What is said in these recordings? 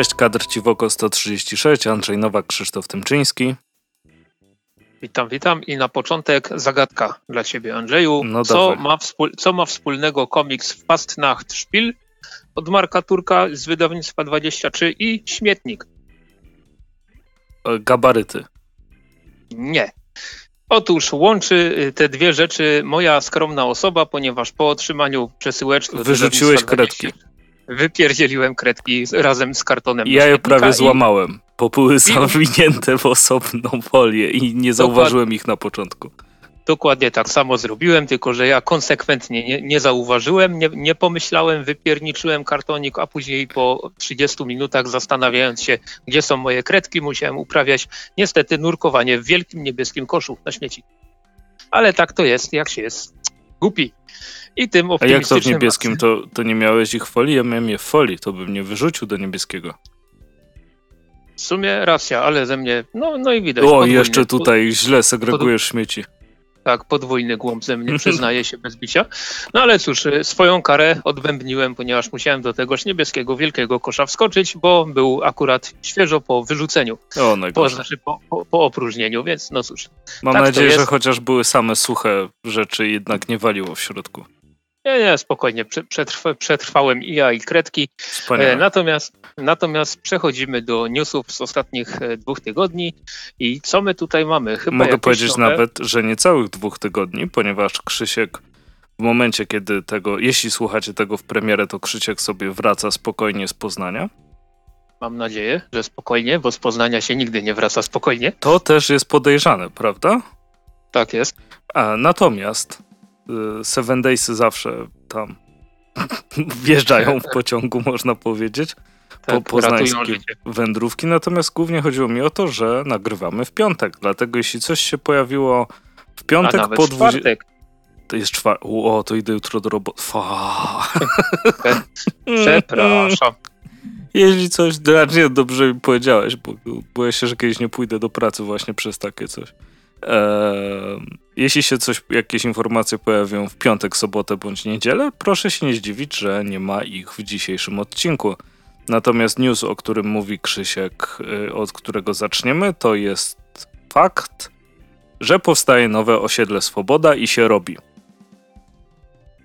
Cześć, kadr Ciwoko 136, Andrzej Nowak, Krzysztof Tymczyński. Witam, witam i na początek zagadka dla Ciebie, Andrzeju. No co, ma co ma wspólnego komiks Fastnacht Spiel od Marka Turka z wydawnictwa 23 i Śmietnik? E, gabaryty. Nie. Otóż łączy y, te dwie rzeczy moja skromna osoba, ponieważ po otrzymaniu przesyłeczki... Wyrzuciłeś kredki. Wypierdzieliłem kredki razem z kartonem. Ja je prawie i... złamałem, bo były zawinięte w osobną folię i nie zauważyłem ich na początku. Dokładnie tak samo zrobiłem, tylko że ja konsekwentnie nie, nie zauważyłem, nie, nie, pomyślałem, wypierniczyłem kartonik, a później po 30 minutach zastanawiając się, gdzie są moje kredki, musiałem uprawiać niestety nurkowanie w wielkim niebieskim koszu na śmieci. Ale tak to jest, jak się jest głupi. I tym A jak to w niebieskim? To, to nie miałeś ich folii? Ja miałem je w folii, to bym nie wyrzucił do niebieskiego. W sumie racja, ale ze mnie, no, no i widać. O, jeszcze tutaj źle segregujesz śmieci. Tak, podwójny głąb ze mnie, przyznaję się bez bicia. No ale cóż, y, swoją karę odbębniłem, ponieważ musiałem do tegoż niebieskiego wielkiego kosza wskoczyć, bo był akurat świeżo po wyrzuceniu. O, no po, znaczy po, po, po, opróżnieniu, więc no cóż. Mam tak nadzieję, że chociaż były same suche rzeczy, jednak nie waliło w środku. Nie, nie, spokojnie. Przetrwa, przetrwałem i ja, i kredki. E, natomiast, natomiast przechodzimy do newsów z ostatnich e, dwóch tygodni. I co my tutaj mamy? Chyba Mogę powiedzieć nowe... nawet, że nie całych dwóch tygodni, ponieważ Krzysiek w momencie, kiedy tego, jeśli słuchacie tego w premierę, to Krzysiek sobie wraca spokojnie z Poznania. Mam nadzieję, że spokojnie, bo z Poznania się nigdy nie wraca spokojnie. To też jest podejrzane, prawda? Tak jest. A, natomiast Seven Daysy zawsze tam wjeżdżają w pociągu, można powiedzieć. Tak, po poznańskie wędrówki. Natomiast głównie chodziło mi o to, że nagrywamy w piątek. Dlatego jeśli coś się pojawiło w piątek po 20. To jest czwartek. O, to idę jutro do roboty. Przepraszam. Jeśli coś, nie, dobrze mi powiedziałeś, bo boję się, że kiedyś nie pójdę do pracy właśnie przez takie coś. Jeśli się coś, jakieś informacje pojawią w piątek, sobotę bądź niedzielę, proszę się nie zdziwić, że nie ma ich w dzisiejszym odcinku. Natomiast news, o którym mówi Krzysiek, y, od którego zaczniemy, to jest fakt, że powstaje nowe osiedle Swoboda i się robi.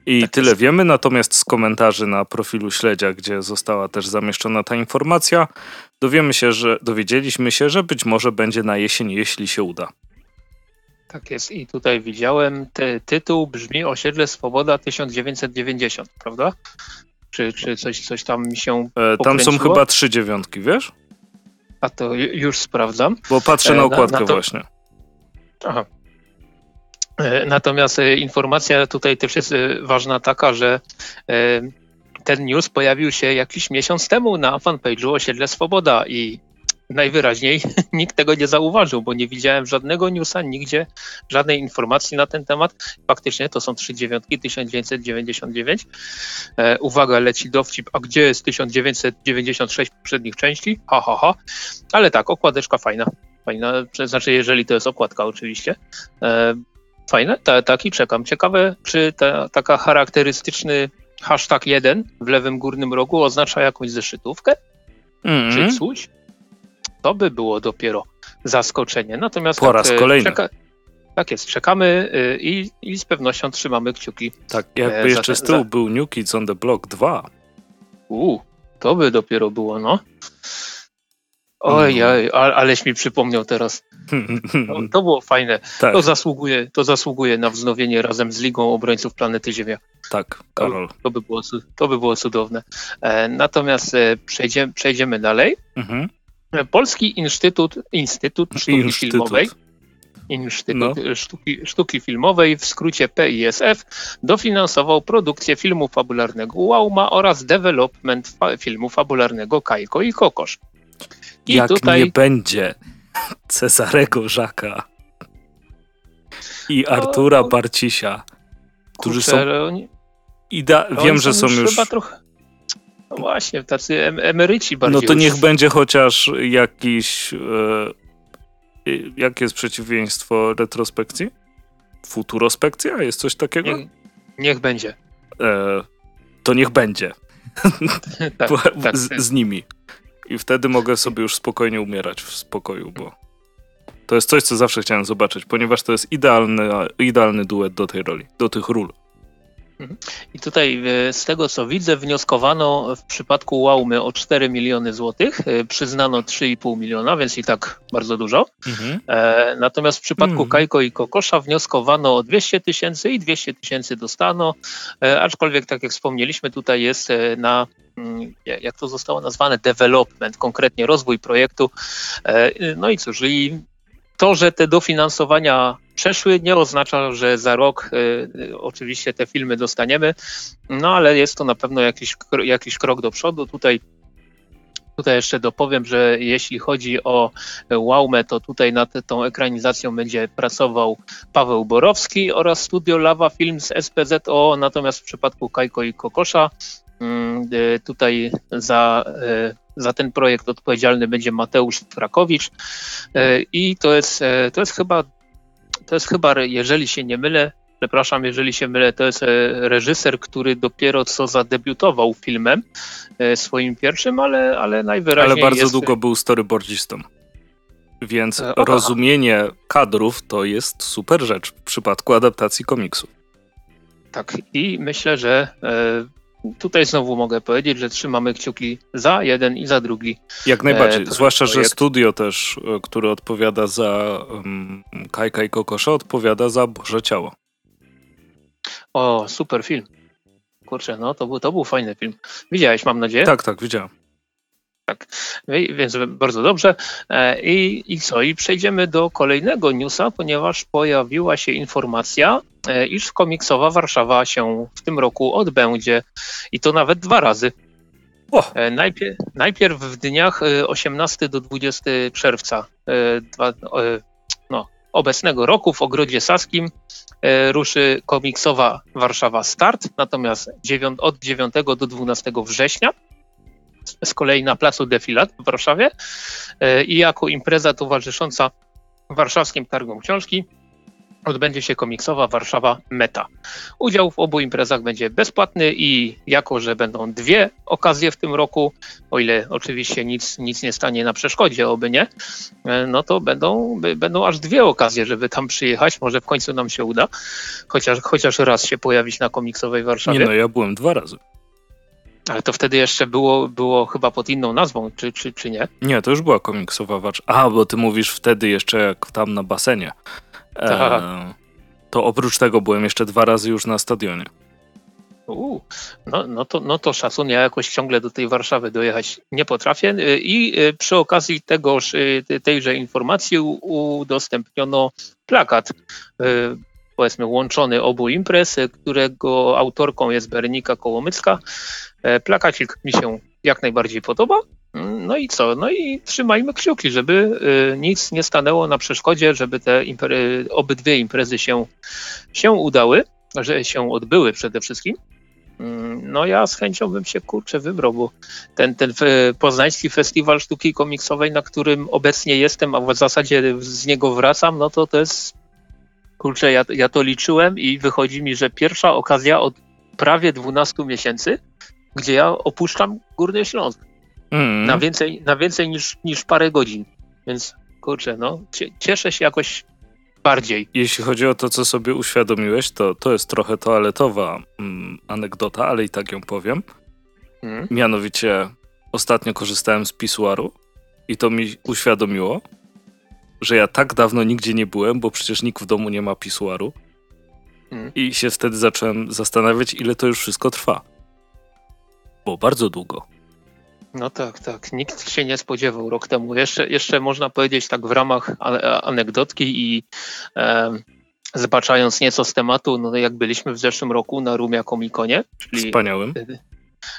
I tak tyle jest. wiemy, natomiast z komentarzy na profilu Śledzia, gdzie została też zamieszczona ta informacja, dowiemy się, że dowiedzieliśmy się, że być może będzie na jesień, jeśli się uda. Tak jest i tutaj widziałem, ty, tytuł brzmi Osiedle Swoboda 1990, prawda? Czy, czy coś, coś tam mi się e, Tam są chyba trzy dziewiątki, wiesz? A to już sprawdzam. Bo patrzę na okładkę na, na to... właśnie. Aha. E, natomiast e, informacja tutaj też jest e, ważna taka, że ten news pojawił się jakiś miesiąc temu na fanpage'u Osiedle Swoboda i najwyraźniej nikt tego nie zauważył, bo nie widziałem żadnego newsa, nigdzie żadnej informacji na ten temat. Faktycznie to są trzy dziewiątki, 1999. E, uwaga, leci dowcip, a gdzie jest 1996 poprzednich części? Ha, ha, ha. Ale tak, okładeczka fajna. Fajna, znaczy jeżeli to jest okładka oczywiście. E, fajne, ta, taki czekam. Ciekawe, czy ta, taka charakterystyczny hashtag 1 w lewym górnym rogu oznacza jakąś zeszytówkę? Mm. Czy coś? To by było dopiero zaskoczenie. Natomiast po raz tak, kolejny. Czeka, tak jest, czekamy y, i, i, z pewnością trzymamy kciuki. Tak, jakby e, jeszcze z tyłu za... był New Kids on the Block 2. Uuu, to by dopiero było, no. Oj, mm. oj, aleś mi przypomniał teraz. To, to było fajne. Tak. To, zasługuje, to zasługuje na wznowienie razem z Ligą Obrońców Planety Ziemia. Tak, Karol. To, to by, było, to by było cudowne. E, natomiast e, przejdziemy, przejdziemy dalej. Mhm. Polski Instytut, Instytut Sztuki Instytut. Filmowej Instytut no. Sztuki, Sztuki, Filmowej, w skrócie PISF, dofinansował produkcję filmu fabularnego Łauma oraz development filmu fabularnego Kajko i Kokosz. I Jak tutaj... nie będzie Cezarego Żaka i Artura Barcisia, którzy są... Ida... Wiem, że są już... Chyba trochę no właśnie, tacy em emeryci bardziej. No to niech już... będzie chociaż jakiś. E, jakie jest przeciwieństwo retrospekcji? Futurospekcja? Jest coś takiego? Niech, niech będzie. E, to niech będzie. tak, tak, z, z, nimi. I wtedy mogę sobie już spokojnie umierać w spokoju, bo to jest coś, co zawsze chciałem zobaczyć, ponieważ to jest idealny, idealny duet do tej roli, do tych ról. Mhm. I tutaj e, z tego co widzę, wnioskowano w przypadku Łaumy o 4 miliony złotych, e, przyznano 3,5 miliona, więc i tak bardzo dużo. Mhm. E, natomiast w przypadku mhm. Kajko i Kokosza wnioskowano o 200 tysięcy i 200 tysięcy dostano, e, aczkolwiek tak jak wspomnieliśmy, tutaj jest e, na mm, jak to zostało nazwane, development, konkretnie rozwój projektu. No i cóż, i to, że te dofinansowania przeszły, nie oznacza, że za rok y, oczywiście te filmy dostaniemy, no ale jest to na pewno jakiś, jakiś krok do przodu. Tutaj Tutaj jeszcze dopowiem, że jeśli chodzi o Łałmę, to tutaj nad tą ekranizacją będzie pracował Paweł Borowski oraz studio Lava Film z SPZO, natomiast w przypadku Kajko i Kokosza mm, y, tutaj za y, za ten projekt odpowiedzialny będzie Mateusz Frakowicz e, i to jest, e, to jest chyba, to jest chyba, jeżeli się nie mylę, przepraszam, jeżeli się mylę, to jest e, reżyser, który dopiero co zadebiutował filmem swoim pierwszym, ale, ale najwyraźniej Ale bardzo jest... długo był storyboardzistą. Więc rozumienie kadrów to jest super rzecz w przypadku adaptacji komiksu. Tak, i myślę, że tutaj znowu mogę powiedzieć, że trzymamy kciuki za jeden i za drugi. Jak najbardziej, e, zwłaszcza, projekt. że studio też, e, które odpowiada za um, Kajka i Kokosza, odpowiada za Boże Ciało. O, super film. Kurczę, no to był, to był fajny film. Widziałeś, mam nadzieję? Tak, tak, widziałem. Tak, więc bardzo dobrze. E, I, I co? I przejdziemy do kolejnego newsa, ponieważ pojawiła się informacja, e, iż komiksowa Warszawa się w tym roku odbędzie i to nawet dwa razy. E, najpierw, najpierw w dniach 18 do 20 czerwca no, obecnego roku w Ogrodzie Saskim ruszy komiksowa Warszawa Start, natomiast od 9 do 12 września z kolei na placu Defilat w Warszawie e, i jako impreza towarzysząca warszawskim targom książki odbędzie się komiksowa Warszawa Meta. Udział w obu imprezach będzie bezpłatny i jako, że będą dwie okazje w tym roku, o ile oczywiście nic, nic nie stanie na przeszkodzie, oby nie, e, no to będą, będą aż dwie okazje, żeby tam przyjechać. Może w końcu nam się uda, chociaż, chociaż raz się pojawić na komiksowej Warszawie. Nie no, ja byłem dwa razy. Ale to wtedy jeszcze było, było chyba pod inną nazwą, czy, czy, czy nie? Nie, to już była komiksowa wacz. A, bo ty mówisz wtedy jeszcze jak tam na basenie. E, to oprócz tego byłem jeszcze dwa razy już na stadionie. Uu, no, no, to, no to szacun, ja jakoś ciągle do tej Warszawy dojechać nie potrafię. I y, przy okazji tegoż, y, tejże informacji udostępniono plakat powiedzmy łączony obu imprez, którego autorką jest Berenika Kołomycka. E, plakacik mi się jak najbardziej podoba. Mm, no i co? No i trzymajmy kciuki, żeby e, nic nie stanęło na przeszkodzie, żeby te imprezy, obydwie imprezy się, się udały, że się odbyły przede wszystkim. Mm, no ja z chęcią bym się kurczę wybrał, bo ten, ten poznański festiwal sztuki komiksowej, na którym obecnie jestem, a w zasadzie z niego wracam, no to to jest kurczę, ja, ja to liczyłem i wychodzi mi, że pierwsza okazja od prawie 12 miesięcy, gdzie ja opuszczam Górny Śląsk. Mm. Na więcej, na więcej niż, niż parę godzin. Więc kurczę, no, cieszę się jakoś bardziej. Jeśli chodzi o to, co sobie uświadomiłeś, to to jest trochę toaletowa mm, anegdota, ale i tak ją powiem. Mm. Mianowicie ostatnio korzystałem z pisuaru i to mi uświadomiło, że ja tak dawno nigdzie nie byłem, bo przecież nikt w domu nie ma pisuaru. Mm. I się wtedy zacząłem zastanawiać, ile to już wszystko trwa. Bo bardzo długo. No tak, tak. Nikt się nie spodziewał rok temu. Jeszcze, jeszcze można powiedzieć tak w ramach anegdotki i e, zbaczając nieco z tematu, no jak byliśmy w zeszłym roku na Rumia Komikonie. Czyli Wspaniałym.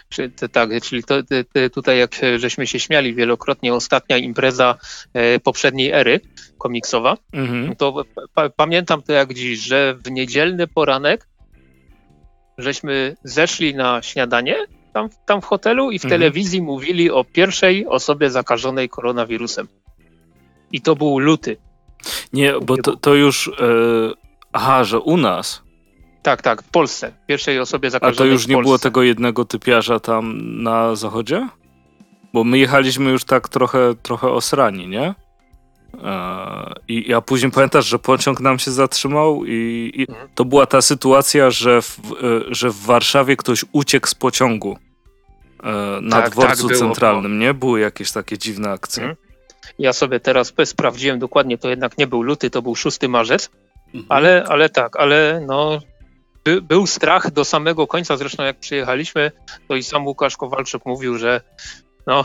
Czy, tak, czyli to, tutaj jak żeśmy się śmiali wielokrotnie, ostatnia impreza e, poprzedniej ery komiksowa, mhm. to pa, pamiętam to jak dziś, że w niedzielny poranek żeśmy zeszli na śniadanie tam, tam w hotelu i w mhm. telewizji mówili o pierwszej osobie zakażonej koronawirusem. I to był luty. Nie, bo to, to już. Yy, aha, że u nas. Tak, tak, w Polsce. Pierwszej osobie zakażonej. A to już nie było tego jednego typiarza tam na zachodzie? bo my jechaliśmy już tak trochę, trochę osrani, nie? E, I ja później pamiętasz, że pociąg nam się zatrzymał i, i mhm. to była ta sytuacja, że w, e, że w Warszawie ktoś uciekł z pociągu e, na tak, dworcu tak, centralnym, nie? Były jakieś takie dziwne akcje. Mhm. Ja sobie teraz sprawdziłem dokładnie, to jednak nie był luty, to był 6 marzec, mhm. ale, ale tak, ale no by, był strach do samego końca, zresztą jak przyjechaliśmy, to i sam Łukasz Kowalczyk mówił, że no,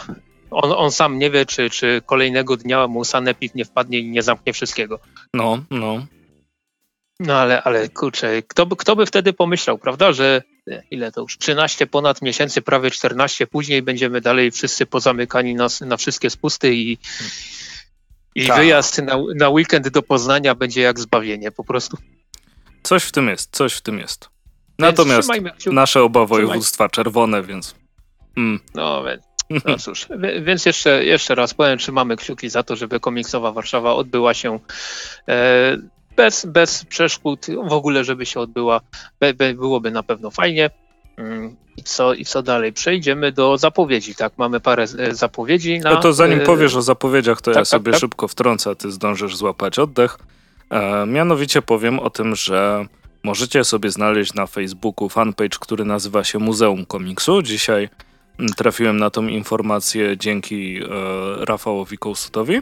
on, on sam nie wie, czy, czy kolejnego dnia mu sanepid nie wpadnie i nie zamknie wszystkiego. No, no. No ale, ale kurczę, kto by, kto by wtedy pomyślał, prawda, że ile to już 13 ponad miesięcy, prawie 14 później będziemy dalej wszyscy pozamykani na, na wszystkie spusty i, i tak. wyjazd na, na weekend do Poznania będzie jak zbawienie po prostu. Coś w tym jest, coś w tym jest. Natomiast nasze oba województwa czerwone, więc... Mm. No, no cóż, więc jeszcze, jeszcze raz powiem, trzymamy kciuki za to, żeby komiksowa Warszawa odbyła się e, bez, bez przeszkód, w ogóle żeby się odbyła, byłoby na pewno fajnie. Mm, I co, I co dalej? Przejdziemy do zapowiedzi, tak? Mamy parę e, zapowiedzi. Na, no to zanim e, powiesz o zapowiedziach, to tak, ja tak, sobie tak, szybko wtrącę, a ty zdążysz złapać oddech. E, mianowicie powiem o tym, że możecie sobie znaleźć na Facebooku fanpage, który nazywa się Muzeum Komiksu. Dzisiaj mm, trafiłem na tą informację dzięki e, Rafałowi Kołsutowi.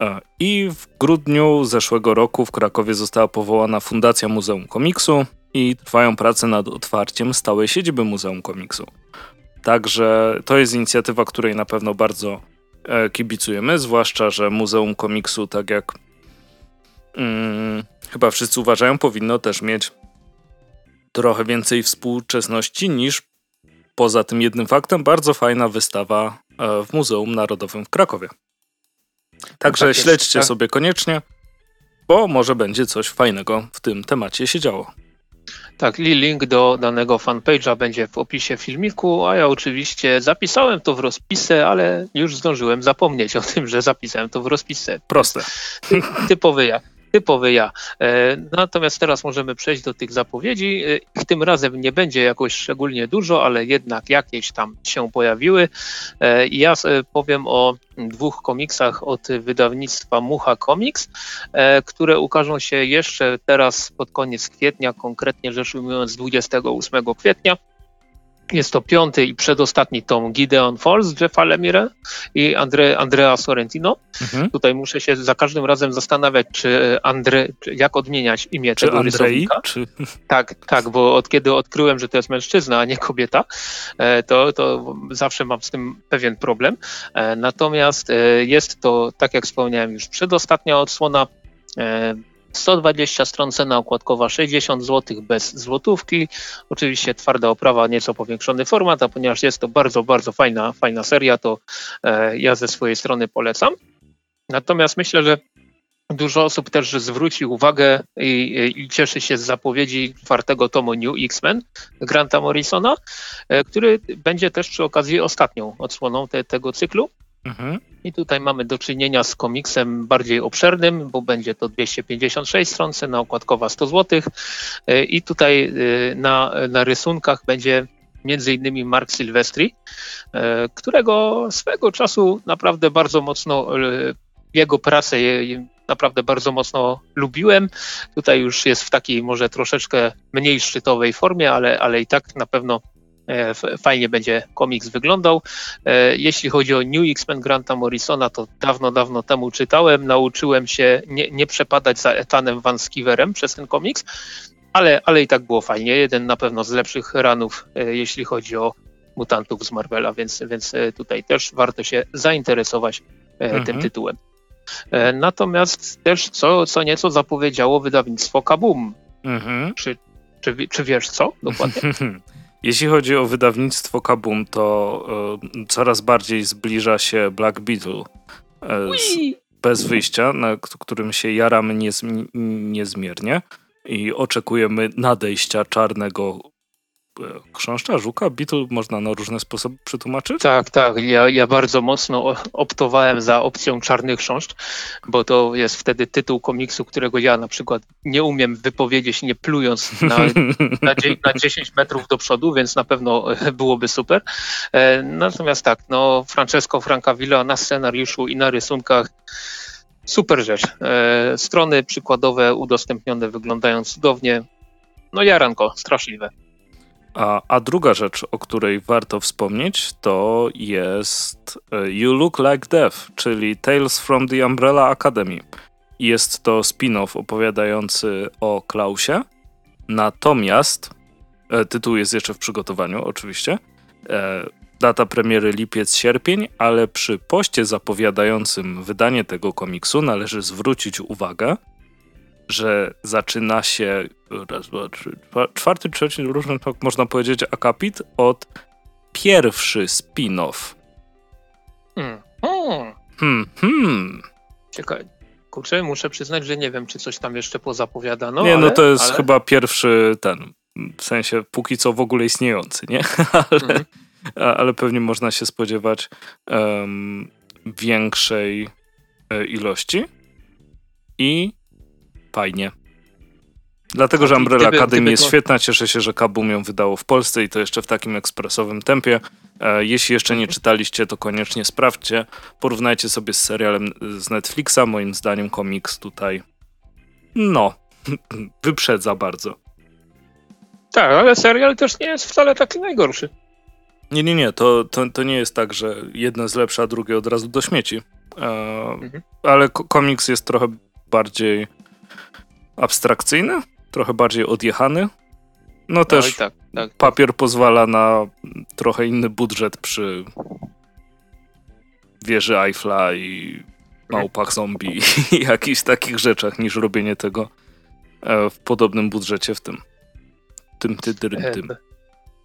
E, I w grudniu zeszłego roku w Krakowie została powołana Fundacja Muzeum Komiksu i trwają prace nad otwarciem stałej siedziby Muzeum Komiksu. Także to jest inicjatywa, której na pewno bardzo e, kibicujemy, zwłaszcza, że Muzeum Komiksu, tak jak hmm, chyba wszyscy uważają, powinno też mieć trochę więcej współczesności niż poza tym jednym faktem bardzo fajna wystawa e, w Muzeum Narodowym w Krakowie. Także tak śledźcie tak. sobie koniecznie, bo może będzie coś fajnego w tym temacie się działo. Tak, link do danego fanpage'a będzie w opisie filmiku, a ja oczywiście zapisałem to w rozpisę, ale już zdążyłem zapomnieć o tym, że zapisałem to w rozpisce. Proste. Typowy ja typowy ja. E, natomiast teraz możemy przejść do tych zapowiedzi. E, ich tym razem nie będzie jakoś szczególnie dużo, ale jednak jakieś tam się pojawiły. E, ja powiem o dwóch komiksach od wydawnictwa Mucha Comics, które ukażą się jeszcze teraz pod koniec kwietnia, konkretnie rzecz ujmując 28 kwietnia. Jest to piąty i przedostatni tom Gideon Falls Jeffa Lemire i Andre, Andrea Sorrentino. Mhm. Tutaj muszę się za każdym razem zastanawiać, czy Andre, jak odmieniać imię czy tego Andrei. Czy... Tak, tak, bo od kiedy odkryłem, że to jest mężczyzna, a nie kobieta, e, to, to zawsze mam z tym pewien problem. E, natomiast e, jest to, tak jak wspomniałem, już przedostatnia odsłona 120 stron cena okładkowa 60 zł bez złotówki. Oczywiście twarda oprawa, nieco powiększony format, a ponieważ jest to bardzo, bardzo fajna, fajna seria, to e, ja ze swojej strony polecam. Natomiast myślę, że Dużo osób też zwróci uwagę i, i, cieszy się z zapowiedzi czwartego tomu New X-Men Granta Morrisona, e, który będzie też przy okazji ostatnią odsłoną te, tego cyklu. Mhm. I tutaj mamy do czynienia z komiksem bardziej obszernym, bo będzie to 256 stron, cena okładkowa 100 zł. E, I tutaj e, na, na rysunkach będzie między innymi Mark Silvestri, e, którego swego czasu naprawdę bardzo mocno jego pracę naprawdę bardzo mocno lubiłem. Tutaj już jest w takiej może troszeczkę mniej szczytowej formie, ale, ale i tak na pewno fajnie będzie komiks wyglądał. E, jeśli chodzi o New X-Men Granta Morrisona, to dawno, dawno temu czytałem. Nauczyłem się nie, nie przepadać za Etanem Van Skiverem przez ten komiks, ale, ale i tak było fajnie. Jeden na pewno z lepszych ranów, e, jeśli chodzi o mutantów z Marvela, więc, więc tutaj też warto się zainteresować mhm. tym tytułem. Natomiast też co, co nieco zapowiedziało wydawnictwo Kabum. Mhm. Czy, czy, czy wiesz co dokładnie? Jeśli chodzi o wydawnictwo Kabum, to y, coraz bardziej zbliża się Black Beetle y, z, bez wyjścia, na którym się jaramy niezm niezmiernie i oczekujemy nadejścia czarnego chrząszcza, żuka, Beetle można na różne sposoby przetłumaczyć? Tak, tak. Ja, ja bardzo mocno optowałem za opcją Czarny Chrząszcz, bo to jest wtedy tytuł komiksu, którego ja na przykład nie umiem wypowiedzieć, nie plując na, na, na 10 metrów do przodu, więc na pewno byłoby super. E, natomiast tak, no Francesco Francavilla na scenariuszu i na rysunkach super rzecz. E, strony przykładowe udostępnione wyglądają cudownie. No jaranko, straszliwe. A, a druga rzecz, o której warto wspomnieć, to jest e, You Look Like Death, czyli Tales from the Umbrella Academy. Jest to spin-off opowiadający o Klausie, natomiast e, tytuł jest jeszcze w przygotowaniu, oczywiście. E, data premiery lipiec-sierpień, ale przy poście zapowiadającym wydanie tego komiksu należy zwrócić uwagę, że zaczyna się raz, dwa, trzy, czwarty, trzeci, różny, można powiedzieć, akapit od pierwszy spin-off. Hmm. Hmm. Hmm, hmm. Ciekawe. Kurczę, muszę przyznać, że nie wiem, czy coś tam jeszcze pozapowiadano. Nie, no ale, no to jest ale... chyba pierwszy ten, w sensie póki co w ogóle istniejący, nie? ale, mhm. ale pewnie można się spodziewać um, większej e, ilości. I fajnie. Dlatego, że Umbrella gdyby, Academy gdyby jest świetna. Cieszę się, że Kabum ją wydało w Polsce i to jeszcze w takim ekspresowym tempie. E, jeśli jeszcze nie czytaliście, to koniecznie sprawdźcie. Porównajcie sobie z serialem z Netflixa. Moim zdaniem komiks tutaj no, wyprzedza bardzo. Tak, ale serial też nie jest wcale taki najgorszy. Nie, nie, nie. To, to, to nie jest tak, że jedno jest lepsze, a drugie od razu do śmieci. E, mhm. Ale komiks jest trochę bardziej abstrakcyjny, trochę bardziej odjechany. No, no też tak, tak, tak, papier pozwala na trochę inny budżet przy wieży Eiffla i małpach zombie i jakichś takich rzeczach niż robienie tego e, w podobnym budżecie w tym. Tym, tym, tym, tym.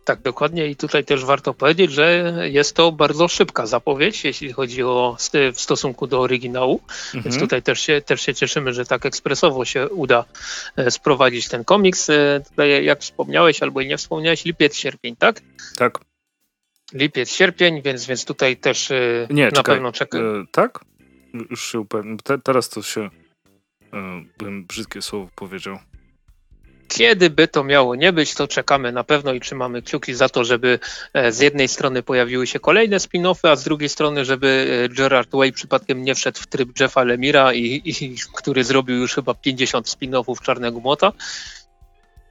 Tak, dokładnie i tutaj też warto powiedzieć, że jest to bardzo szybka zapowiedź, jeśli chodzi o w stosunku do oryginału, mhm. więc tutaj też się, też się cieszymy, że tak ekspresowo się uda e, sprowadzić ten komiks. E, tutaj jak wspomniałeś albo i nie wspomniałeś, lipiec, sierpień, tak? Tak. Lipiec, sierpień, więc, więc tutaj też e, nie, na czekaj, pewno czekam. E, tak? Już się upewniam. Te, teraz to się e, bym brzydkie słowo powiedział. Kiedy by to miało nie być, to czekamy na pewno i trzymamy kciuki za to, żeby e, z jednej strony pojawiły się kolejne spin-offy, a z drugiej strony, żeby e, Gerard Way przypadkiem nie wszedł w tryb Jeffa Lemira, i, i który zrobił już chyba 50 spin-offów Czarnego Młota.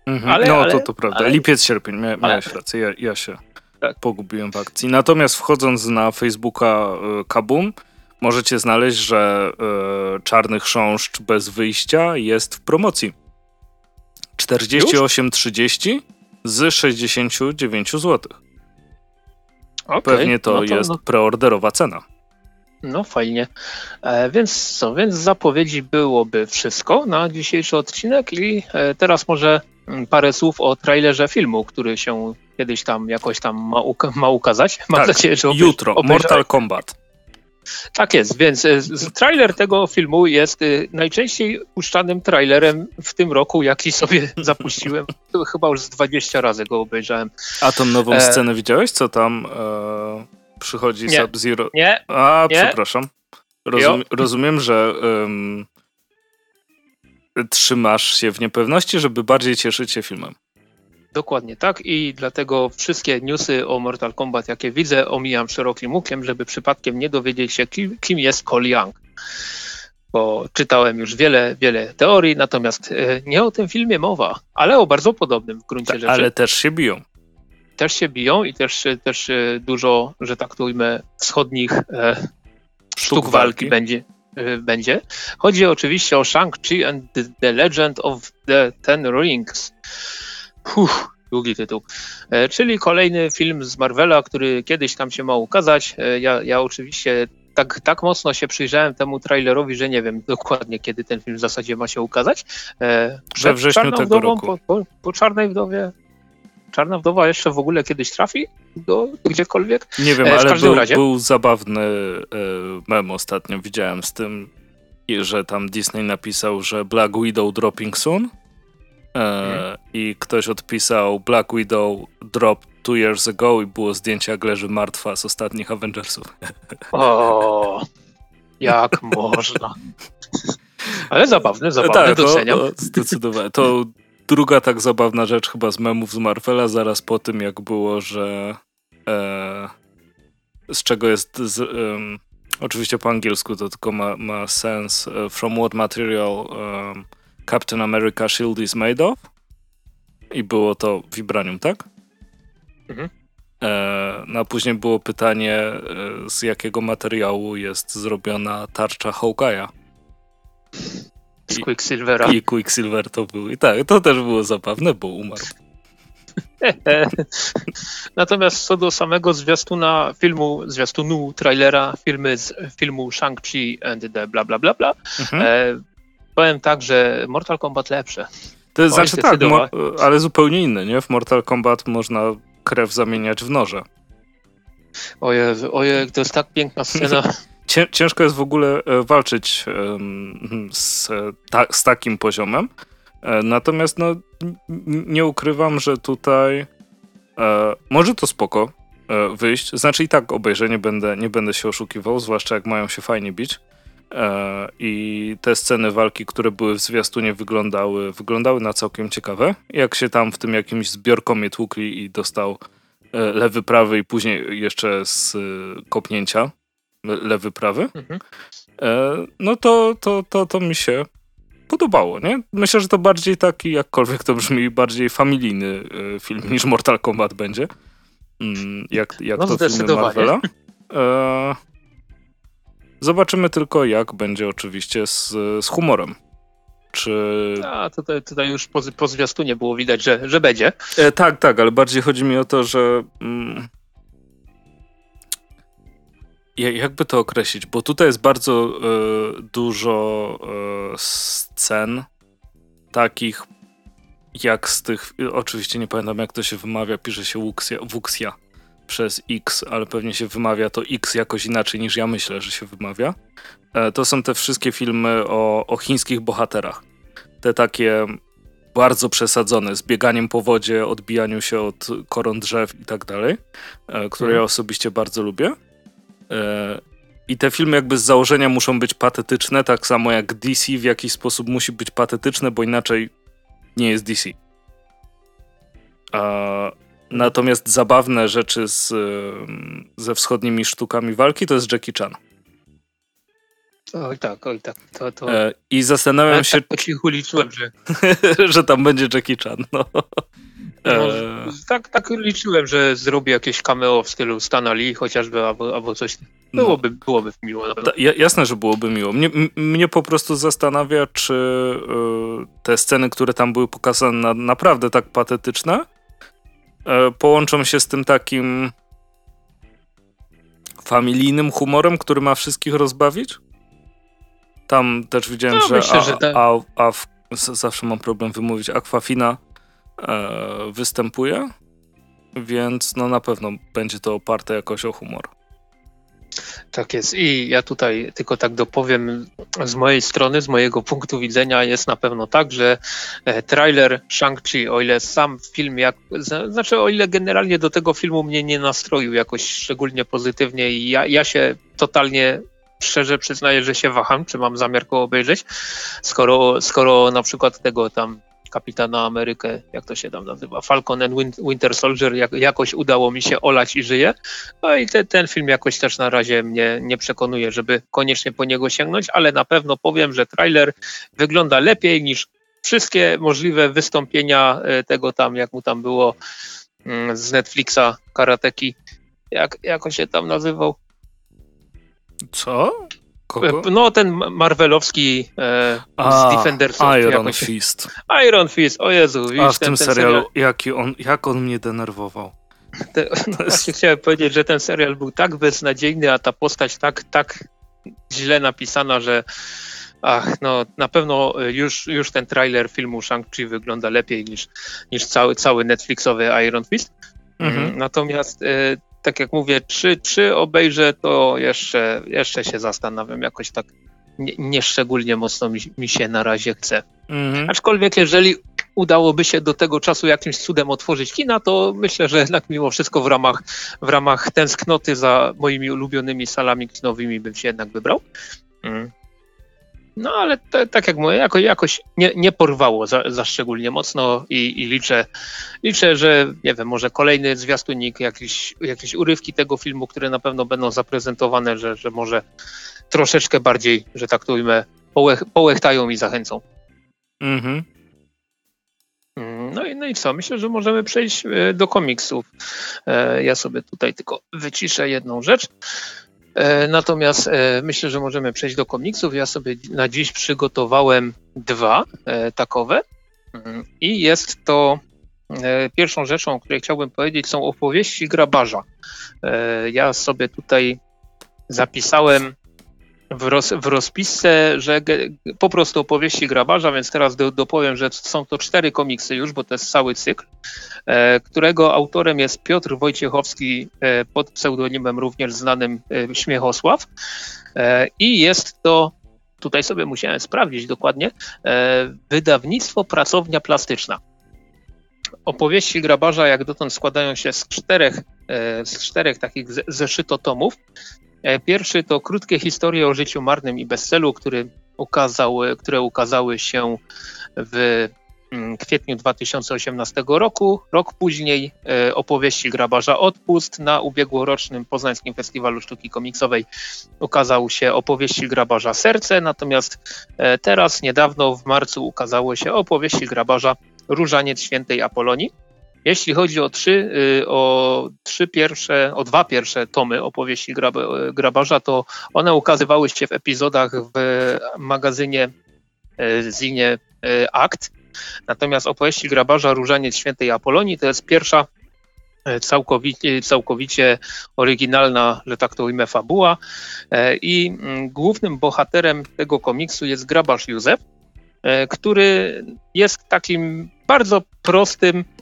Mhm. Ale, no ale, to to prawda. Ale, Lipiec, sierpień, Mia, miałeś ale, rację, ja, ja się tak. pogubiłem w akcji. Natomiast wchodząc na Facebooka y, Kabum, możecie znaleźć, że y, Czarny Chrząszcz bez wyjścia jest w promocji. 48,30 z 69 zł. Okay, Pewnie to, no to jest no. preorderowa cena. No fajnie. E, więc co, więc zapowiedzi byłoby wszystko na dzisiejszy odcinek i e, teraz może mm, parę słów o trailerze filmu, który się kiedyś tam jakoś tam ma, uka ma ukazać. Mam tak, nadzieję, że jutro. Mortal Kombat. Tak jest, więc e, trailer tego filmu jest e, najczęściej puszczanym trailerem w tym roku, jaki sobie zapuściłem. Chyba już z 20 razy go obejrzałem. A tą nową e... scenę widziałeś, co tam e... przychodzi Sub-Zero? Nie. A, nie. przepraszam. Rozum rozumiem, że um... trzymasz się w niepewności, żeby bardziej cieszyć się filmem. Dokładnie tak i dlatego wszystkie newsy o Mortal Kombat, jakie widzę, omijam szerokim łukiem, żeby przypadkiem nie dowiedzieć się, kim, kim jest Cole Young. Bo czytałem już wiele, wiele teorii, natomiast e, nie o tym filmie mowa, ale o bardzo podobnym w gruncie tak, rzeczy. Ale też się biją. Też się biją i też, też e, dużo, że tak to ujmę, wschodnich e, sztuk, sztuk walki, walki będzie, e, będzie. Chodzi oczywiście o Shang-Chi and the Legend of the Ten Rings. Uff, długi tytuł. E, czyli kolejny film z Marvela, który kiedyś tam się ma ukazać. E, ja, ja oczywiście tak, tak mocno się przyjrzałem temu trailerowi, że nie wiem dokładnie, kiedy ten film w zasadzie ma się ukazać. E, We wrześniu tego wdową, roku. Po, po, po, Czarnej Wdowie. Czarna Wdowa jeszcze w ogóle kiedyś trafi do, gdziekolwiek? Nie wiem, ale był, razie. był zabawny mem ostatnio, widziałem z tym, że tam Disney napisał, że Black Widow dropping soon E, I ktoś odpisał Black Widow drop two years ago i było zdjęcie jak leży martwa z ostatnich Avengersów. O, jak można. Ale zabawne, zabawne, tak, doceniam. To, zdecydowanie. To druga tak zabawna rzecz chyba z memów z Marvela, zaraz po tym jak było, że e, z czego jest z, um, oczywiście po angielsku to tylko ma, ma sens uh, from what material um, Captain America shield is made of i było to vibranium, tak? Mhm. E, no a później było pytanie, e, z jakiego materiału jest zrobiona tarcza Hawkeye'a. Z Quicksilvera. I, I Quicksilver to był. I tak, to też było zabawne, bo umarł. Natomiast co do samego zwiastuna filmu, zwiastunu, trailera, filmy z filmu Shang-Chi and the bla bla bla bla, mhm. e, powiem tak, że Mortal Kombat lepsze. To jest, znaczy tak, ale zupełnie inne, nie? W Mortal Kombat można krew zamieniać w noże. Ojej, ojej, to jest tak piękna scena. Ciężko jest w ogóle e, walczyć z, ta, z takim poziomem. E, natomiast no, nie ukrywam, że tutaj e, może to spoko wyjść. Znaczy i tak obejrzę, nie będę, nie będę się oszukiwał, zwłaszcza jak mają się fajnie bić. I te sceny walki, które były w zwiastunie wyglądały, wyglądały na całkiem ciekawe. Jak się tam w tym jakimś zbiorkomie tłukli i dostał lewy, prawy i później jeszcze z kopnięcia lewy, prawy, mhm. E, no to, to, to, to mi się podobało, nie? Myślę, że to bardziej taki, jakkolwiek to brzmi, bardziej familijny e, film niż Mortal Kombat będzie. Mm, jak jak no to filmy Marvela. E, zobaczymy tylko, jak będzie oczywiście z, z humorem. Czy... A, tutaj, tutaj już po, po zwiastunie było widać, że, że będzie. E, tak, tak, ale bardziej chodzi mi o to, że mm, jakby to określić? Bo tutaj jest bardzo y, dużo y, scen takich jak z tych, oczywiście nie pamiętam jak to się wymawia, pisze się Wuxia, Wuxia przez X, ale pewnie się wymawia to X jakoś inaczej niż ja myślę, że się wymawia. E, to są te wszystkie filmy o, o chińskich bohaterach. Te takie bardzo przesadzone, z bieganiem po wodzie, odbijaniu się od koron drzew i tak dalej, e, które mhm. ja osobiście bardzo lubię. E, I te filmy jakby z założenia muszą być patetyczne, tak samo jak DC w jakiś sposób musi być patetyczne, bo inaczej nie jest DC. Natomiast zabawne rzeczy z, ze wschodnimi sztukami walki to jest Jackie Chan. Oj tak, oj tak. To, to... E, I zastanawiam się... Tak, po cichu liczyłem, że... że tam będzie Jackie Chan, no. No, e, tak, tak liczyłem, że zrobi jakieś cameo w stylu Stana Lee chociażby, albo, albo coś. No. Byłoby, no. byłoby miło. Ta, jasne, że byłoby miło. Mnie, mnie po prostu zastanawia, czy y, te sceny, które tam były pokazane na, naprawdę tak patetyczne, połączą się z tym takim familijnym humorem, który ma wszystkich rozbawić. Tam też widziałem, no, że, myślę, a, że tak. a, a, a w, zawsze mam problem wymówić Aquafina e, występuje, więc no na pewno będzie to oparte jakoś o humor. Tak jest. I ja tutaj tylko tak dopowiem z mojej strony, z mojego punktu widzenia jest na pewno tak, że e, trailer Shang-Chi, o ile sam film, jak, znaczy o ile generalnie do tego filmu mnie nie nastroił jakoś szczególnie pozytywnie i ja, ja się totalnie szczerze przyznaję, że się waham, czy mam zamiar go obejrzeć, skoro, skoro na przykład tego tam kapitana Amerykę, jak to się tam nazywa, Falcon and Winter Soldier, jak, jakoś udało mi się olać i żyje. No i te, ten film jakoś też na razie mnie nie przekonuje, żeby koniecznie po niego sięgnąć, ale na pewno powiem, że trailer wygląda lepiej niż wszystkie możliwe wystąpienia e, tego tam, jak mu tam było mm, z Netflixa, Karateki, jak, jak on się tam nazywał? Co? Kogo? No, ten Marvelowski e, A, z Defendersów. Iron jakoś. Fist. Iron Fist, o Jezu. Widzisz, A w ten, tym ten serialu, serial... jaki on, jak on mnie denerwował. Te, no, właśnie chciałem powiedzieć, że ten serial był tak beznadziejny, a ta postać tak, tak źle napisana, że ach, no na pewno już, już ten trailer filmu Shang-Chi wygląda lepiej niż, niż cały, cały Netflixowy Iron Fist. Mhm. Natomiast e, tak jak mówię, czy, czy obejrzę, to jeszcze, jeszcze się zastanawiam. Jakoś tak nie, nie szczególnie mocno mi, mi, się na razie chce. Mhm. Aczkolwiek jeżeli udałoby się do tego czasu jakimś cudem otworzyć kina, to myślę, że jednak mimo wszystko w ramach, w ramach tęsknoty za moimi ulubionymi salami kinowymi bym się jednak wybrał. Mm. No ale te, tak jak mówię, jako, jakoś nie, nie porwało za, za szczególnie mocno i, i, liczę, liczę, że nie wiem, może kolejny zwiastunik, jakieś, jakieś urywki tego filmu, które na pewno będą zaprezentowane, że, że może troszeczkę bardziej, że tak to ujmę, połech, połechtają i zachęcą. Mhm. No i, no i co? Myślę, że możemy przejść e, do komiksów. E, ja sobie tutaj tylko wyciszę jedną rzecz. E, natomiast e, myślę, że możemy przejść do komiksów. Ja sobie na dziś przygotowałem dwa e, takowe. Mm, I jest to pierwszą rzeczą, o której chciałbym powiedzieć, są opowieści grabarza. Ja sobie tutaj zapisałem w, roz, w rozpisce, że po prostu opowieści grabarza, więc teraz do, dopowiem, że są to cztery komiksy już, bo to jest cały cykl, e, którego autorem jest Piotr Wojciechowski e, pod pseudonimem również znanym e, Śmiechosław e, i jest to, tutaj sobie musiałem sprawdzić dokładnie, e, wydawnictwo Pracownia Plastyczna. Opowieści grabarza jak dotąd składają się z czterech, e, z czterech takich zeszytotomów. E, pierwszy to krótkie historie o życiu marnym i bez celu, który ukazał, które ukazały się w mm, kwietniu 2018 roku. Rok później e, opowieści grabarza Odpust na ubiegłorocznym Poznańskim Festiwalu Sztuki Komiksowej ukazał się opowieści grabarza Serce, natomiast e, teraz niedawno w marcu ukazało się opowieści grabarza Różaniec Świętej Apolonii. Jeśli chodzi o trzy, y, o trzy pierwsze, o dwa pierwsze tomy opowieści grab, grabarza, to one ukazywały się w epizodach w magazynie y, Zinie y, Akt. Natomiast opowieści grabarza Różaniec Świętej Apolonii to jest pierwsza całkowicie, całkowicie oryginalna, że tak to ujmę, fabuła. I mm, głównym bohaterem tego komiksu jest grabarz Józef, który jest takim bardzo prostym, E,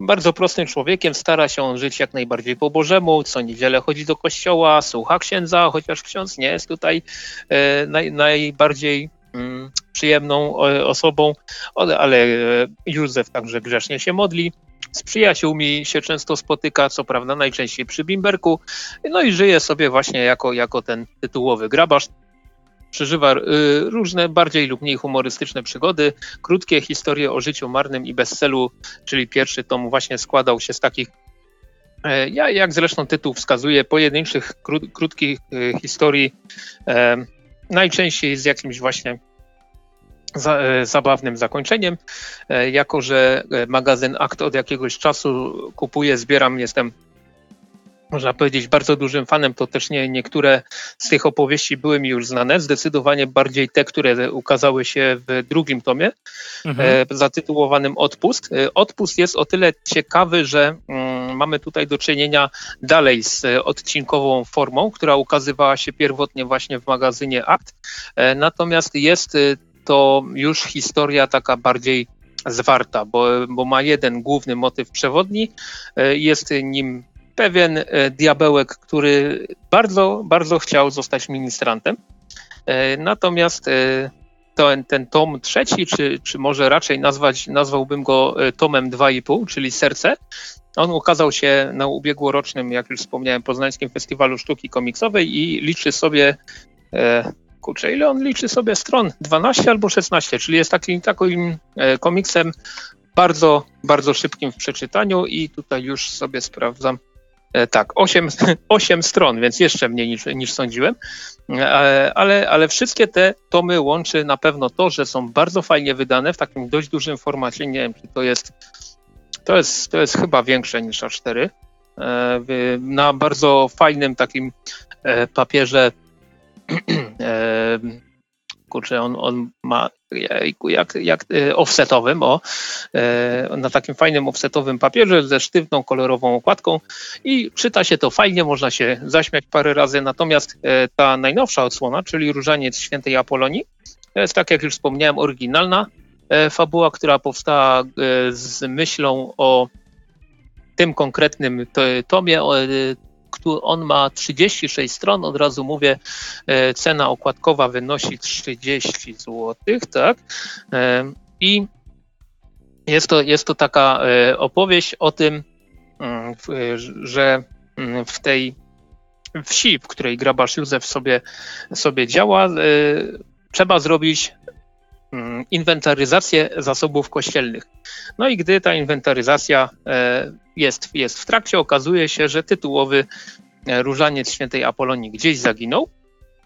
bardzo prostym człowiekiem, stara się żyć jak najbardziej po Bożemu, co niedzielę chodzi do kościoła, słucha księdza, chociaż ksiądz nie jest tutaj e, naj, najbardziej mm, przyjemną osobą, ale Józef także grzecznie się modli. Z przyjaciółmi się często spotyka, co prawda najczęściej przy Bimberku, no i żyje sobie właśnie jako, jako ten tytułowy grabarz przeżywa y, różne bardziej lub mniej humorystyczne przygody, krótkie historie o życiu marnym i bez celu, czyli pierwszy tom właśnie składał się z takich e, ja, jak zresztą tytuł wskazuje, pojedynczych, krótkich e, historii, e, najczęściej z jakimś właśnie zabawnym zakończeniem. Jako, że magazyn Akt od jakiegoś czasu kupuję, zbieram, jestem można powiedzieć, bardzo dużym fanem, to też nie, niektóre z tych opowieści były mi już znane, zdecydowanie bardziej te, które ukazały się w drugim tomie, mhm. e, zatytułowanym Odpust. E, Odpust jest o tyle ciekawy, że mm, mamy tutaj do czynienia dalej z odcinkową formą, która ukazywała się pierwotnie właśnie w magazynie Akt, e, natomiast jest to już historia taka bardziej zwarta, bo, bo ma jeden główny motyw przewodni, jest nim pewien e, diabełek, który bardzo, bardzo chciał zostać ministrantem. E, natomiast e, ten, ten tom trzeci, czy, czy może raczej nazwać, nazwałbym go tomem 2,5, czyli Serce, on ukazał się na ubiegłorocznym, jak już wspomniałem, Poznańskim Festiwalu Sztuki Komiksowej i liczy sobie, kurczę, ile on liczy sobie stron? 12 albo 16, czyli jest takim, takim komiksem bardzo, bardzo szybkim w przeczytaniu i tutaj już sobie sprawdzam, tak, 8, 8 stron, więc jeszcze mniej niż, niż sądziłem, e, ale, ale wszystkie te tomy łączy na pewno to, że są bardzo fajnie wydane w takim dość dużym formacie. Nie wiem, czy to jest, to jest, to jest chyba większe niż A4. E, na bardzo fajnym takim papierze kurczę, on, on ma jak, jak e, offsetowym, o, e, na takim fajnym offsetowym papierze ze sztywną, kolorową okładką i czyta się to fajnie, można się zaśmiać parę razy, natomiast e, ta najnowsza odsłona, czyli Różaniec Świętej Apolonii, to jest tak jak już wspomniałem, oryginalna fabuła, która powstała z myślą o tym konkretnym tomie, on ma 36 stron, od razu mówię, e, cena okładkowa wynosi 30 zł, tak? E, I jest to, jest to taka opowieść o tym, mm, że mm, w tej wsi, w której grabarz Józef sobie, sobie działa, trzeba zrobić inwentaryzację zasobów kościelnych. No i gdy ta inwentaryzacja jest, jest w trakcie, okazuje się, że tytułowy różaniec świętej Apolonii gdzieś zaginął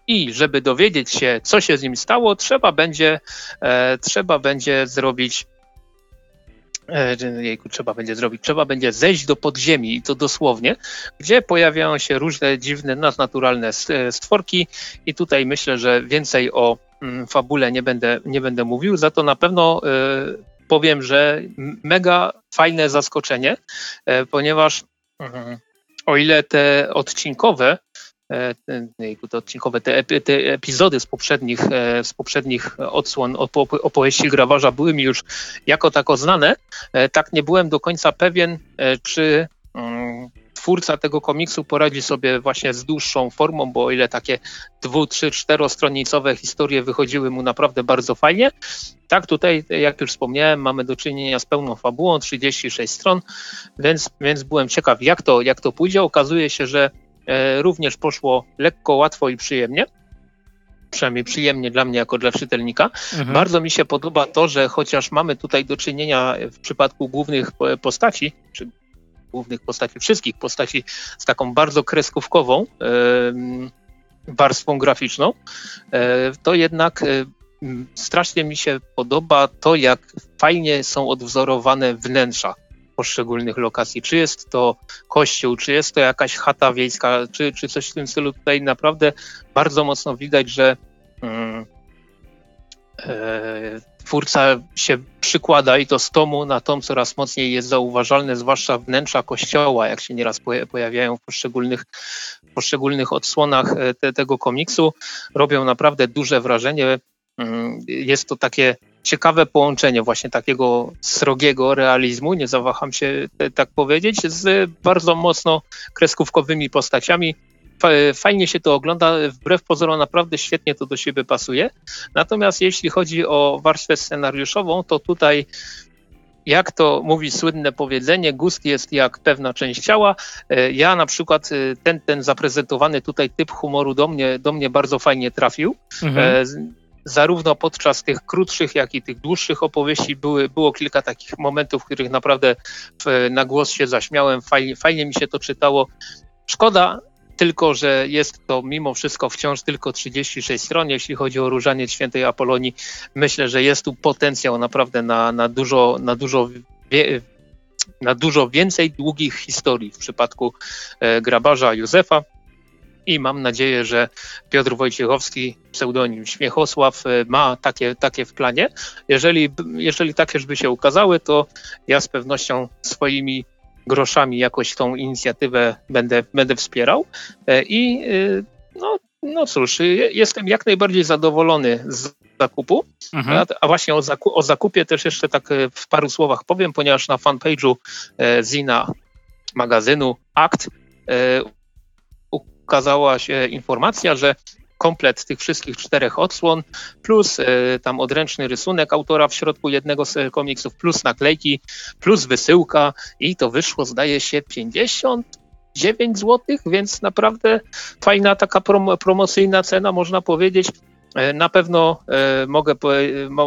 i żeby dowiedzieć się, co się z nim stało, trzeba będzie, e, trzeba będzie zrobić e, Jejku, trzeba będzie zrobić, trzeba będzie zejść do podziemi i to dosłownie, gdzie pojawiają się różne dziwne, nadnaturalne e, stworki i tutaj myślę, że więcej o mm, fabule nie będę, nie będę mówił, za to na pewno y, powiem, że mega fajne zaskoczenie, y, ponieważ y, o ile te odcinkowe E, te odcinkowe, te, te, epizody z poprzednich, e, z poprzednich odsłon opowieści Grawarza były mi już jako tako znane, e, tak nie byłem do końca pewien, czy mm, twórca tego komiksu poradzi sobie właśnie z dłuższą formą, bo o ile takie dwu, trzy, czterostronicowe historie wychodziły mu naprawdę bardzo fajnie, tak tutaj, jak już wspomniałem, mamy do czynienia z pełną fabułą, 36 stron, więc, więc byłem ciekaw, jak to, jak to pójdzie. Okazuje się, że E, również poszło lekko, łatwo i przyjemnie. Przynajmniej przyjemnie dla mnie, jako dla czytelnika. Mhm. Bardzo mi się podoba to, że chociaż mamy tutaj do czynienia w przypadku głównych postaci, czy głównych postaci, wszystkich postaci z taką bardzo kreskówkową warstwą graficzną, e, to jednak e, strasznie mi się podoba to, jak fajnie są odwzorowane wnętrza poszczególnych lokacji. Czy jest to kościół, czy jest to jakaś chata wiejska, czy, czy coś w tym stylu. Tutaj naprawdę bardzo mocno widać, że mm, twórca się przykłada i to z tomu na tom coraz mocniej jest zauważalne, zwłaszcza wnętrza kościoła, jak się nieraz pojawiają w poszczególnych, poszczególnych odsłonach e, te, tego komiksu. Robią naprawdę duże wrażenie. Mm, jest to takie ciekawe połączenie właśnie takiego srogiego realizmu, nie zawaham się tak powiedzieć, z bardzo mocno kreskówkowymi postaciami. Fajnie się to ogląda, wbrew pozorom naprawdę świetnie to do siebie pasuje. Natomiast jeśli chodzi o warstwę scenariuszową, to tutaj jak to mówi słynne powiedzenie, gust jest jak pewna część ciała. Ja na przykład ten, ten zaprezentowany tutaj typ humoru do mnie, do mnie bardzo fajnie trafił. Mhm zarówno podczas tych krótszych, jak i tych dłuższych opowieści były, było kilka takich momentów, w których naprawdę na głos się zaśmiałem, fajnie, fajnie mi się to czytało. Szkoda tylko, że jest to mimo wszystko wciąż tylko 36 stron. Jeśli chodzi o różanie świętej Apolonii, myślę, że jest tu potencjał naprawdę na, na dużo, na dużo na dużo więcej długich historii w przypadku e, grabarza Józefa i mam nadzieję, że Piotr Wojciechowski, pseudonim Śmiechosław, e, ma takie, takie w planie. Jeżeli, jeżeli takie by się ukazały, to ja z pewnością swoimi groszami jakoś tą inicjatywę będę, będę wspierał. E, I e, no, no cóż, jestem jak najbardziej zadowolony z zakupu. Mhm. A właśnie o, zaku o, zakupie też jeszcze tak w paru słowach powiem, ponieważ na fanpage'u Zina magazynu Akt ukazała się informacja, że komplet tych wszystkich czterech odsłon, plus y, tam odręczny rysunek autora w środku jednego z komiksów, plus naklejki, plus wysyłka i to wyszło zdaje się 59 zł, więc naprawdę fajna taka prom promocyjna cena można powiedzieć. E, na pewno e, mogę,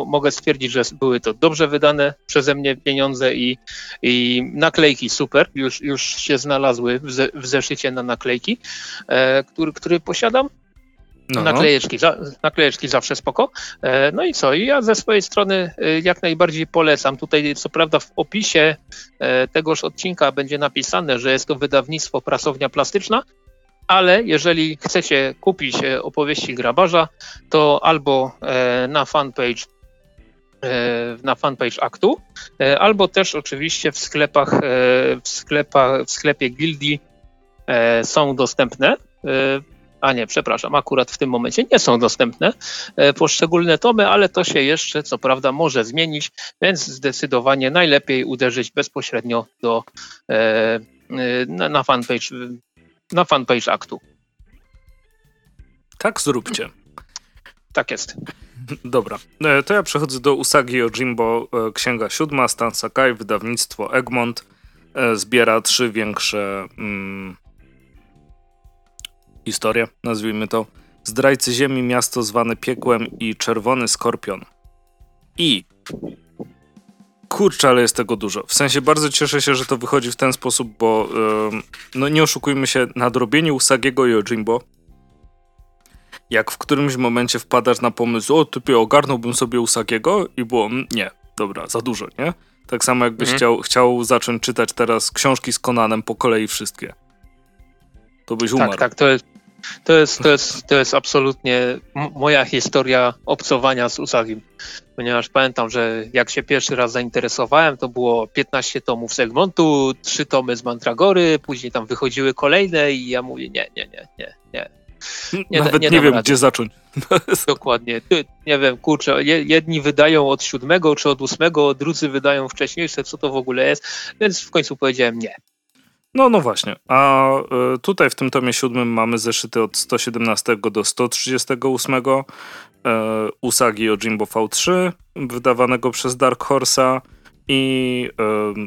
mogę stwierdzić, że były to dobrze wydane przeze mnie pieniądze i, i naklejki super, już, już się znalazły w, ze, w zeszycie na naklejki, e, który, który posiadam. No. Naklejeczki, naklejeczki zawsze spoko. No i co? Ja ze swojej strony jak najbardziej polecam. Tutaj co prawda w opisie tegoż odcinka będzie napisane, że jest to wydawnictwo Prasownia Plastyczna, ale jeżeli chcecie kupić e, opowieści grabarza, to albo e, na fanpage e, na fanpage aktu, albo też oczywiście w sklepach, w sklepach, w sklepie Gildii są dostępne. A nie, przepraszam, akurat w tym momencie nie są dostępne poszczególne tomy, ale to się jeszcze, co prawda, może zmienić, więc zdecydowanie najlepiej uderzyć bezpośrednio do, na fanpage na fanpage aktu. Tak zróbcie. Tak jest. Dobra, e, to ja przechodzę do Usagi Yojimbo, e, księga siódma, Stan Sakai, wydawnictwo Egmont. E, zbiera trzy większe mm, historie, nazwijmy to. Zdrajcy Ziemi, miasto zwane piekłem i Czerwony Skorpion. I kurczę, ale jest tego dużo. W sensie bardzo cieszę się, że to wychodzi w ten sposób, bo yy, no nie oszukujmy się, nadrobienie Usagiego i Ojimbo jak w którymś momencie wpadasz na pomysł, o typie ogarnąłbym sobie Usagiego i było, mm, nie, dobra, za dużo, nie? Tak samo jakbyś mhm. chciał, chciał zacząć czytać teraz książki z Konanem po kolei wszystkie. To byś umarł. Tak, tak, to jest, to jest, to jest, to jest absolutnie moja historia obcowania z Usagim. Ponieważ pamiętam, że jak się pierwszy raz zainteresowałem, to było 15 tomów z Egmontu, 3 tomy z Mantragory, później tam wychodziły kolejne i ja mówię, nie, nie, nie, nie, nie. nie Nawet nie, nie wiem, rady. gdzie zacząć. Dokładnie. Nie wiem, kurczę, jedni wydają od siódmego czy od ósmego, drudzy wydają wcześniejsze, co to w ogóle jest, więc w końcu powiedziałem nie. No, no właśnie. A y, tutaj w tym tomie siódmym mamy zeszyty od 117 do 138 y, Usagi o Jimbo V3, wydawanego przez Dark Horse'a i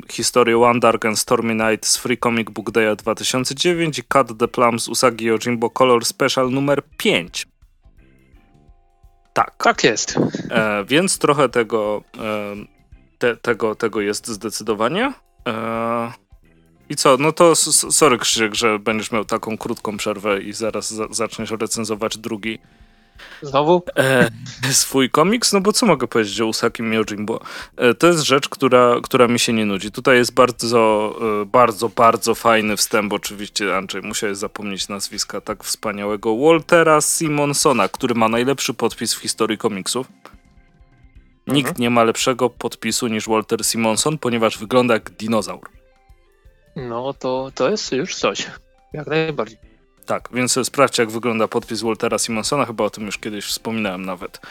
y, historię One Dark and Stormy Night z Free Comic Book Day 2009 i Cut the Plums Usagi o Jimbo Color Special numer 5. Tak. Tak jest. E, więc trochę tego, e, te, tego, tego jest zdecydowanie. E, i co, no to sorry Krzysiek, że będziesz miał taką krótką przerwę i zaraz za zaczniesz recenzować drugi. Znowu? E, swój komiks, no bo co mogę powiedzieć o Usakim Yojimbo? E, to jest rzecz, która, która mi się nie nudzi. Tutaj jest bardzo, e, bardzo, bardzo fajny wstęp, oczywiście Andrzej musiałeś zapomnieć nazwiska tak wspaniałego Waltera Simonsona, który ma najlepszy podpis w historii komiksów. Nikt mhm. nie ma lepszego podpisu niż Walter Simonson, ponieważ wygląda jak dinozaur. No to, to jest już coś. Jak najbardziej. Tak, więc sprawdźcie, jak wygląda podpis Waltera Simonsona. Chyba o tym już kiedyś wspominałem nawet.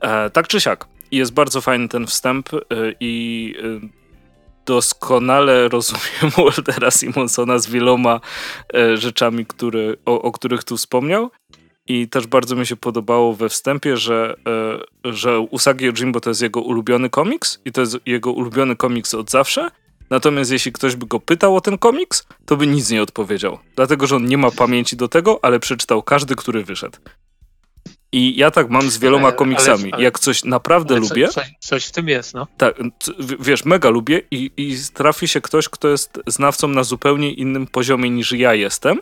E, tak czy siak, jest bardzo fajny ten wstęp e, i e, doskonale rozumiem Waltera Simonsona z wieloma e, rzeczami, które, o, o, których tu wspomniał. I też bardzo mi się podobało we wstępie, że, że Usagi Yojimbo to jest jego ulubiony komiks i to jest jego ulubiony komiks od zawsze Natomiast jeśli ktoś by go pytał o ten komiks, to by nic nie odpowiedział. Dlatego, że on nie ma pamięci do tego, ale przeczytał każdy, który wyszedł. I ja tak mam z wieloma komiksami. Ale, ale, Jak coś naprawdę lubię. Coś, coś, w tym jest, no. Tak, wiesz, mega lubię i, i trafi się ktoś, kto jest znawcą na zupełnie innym poziomie niż ja jestem.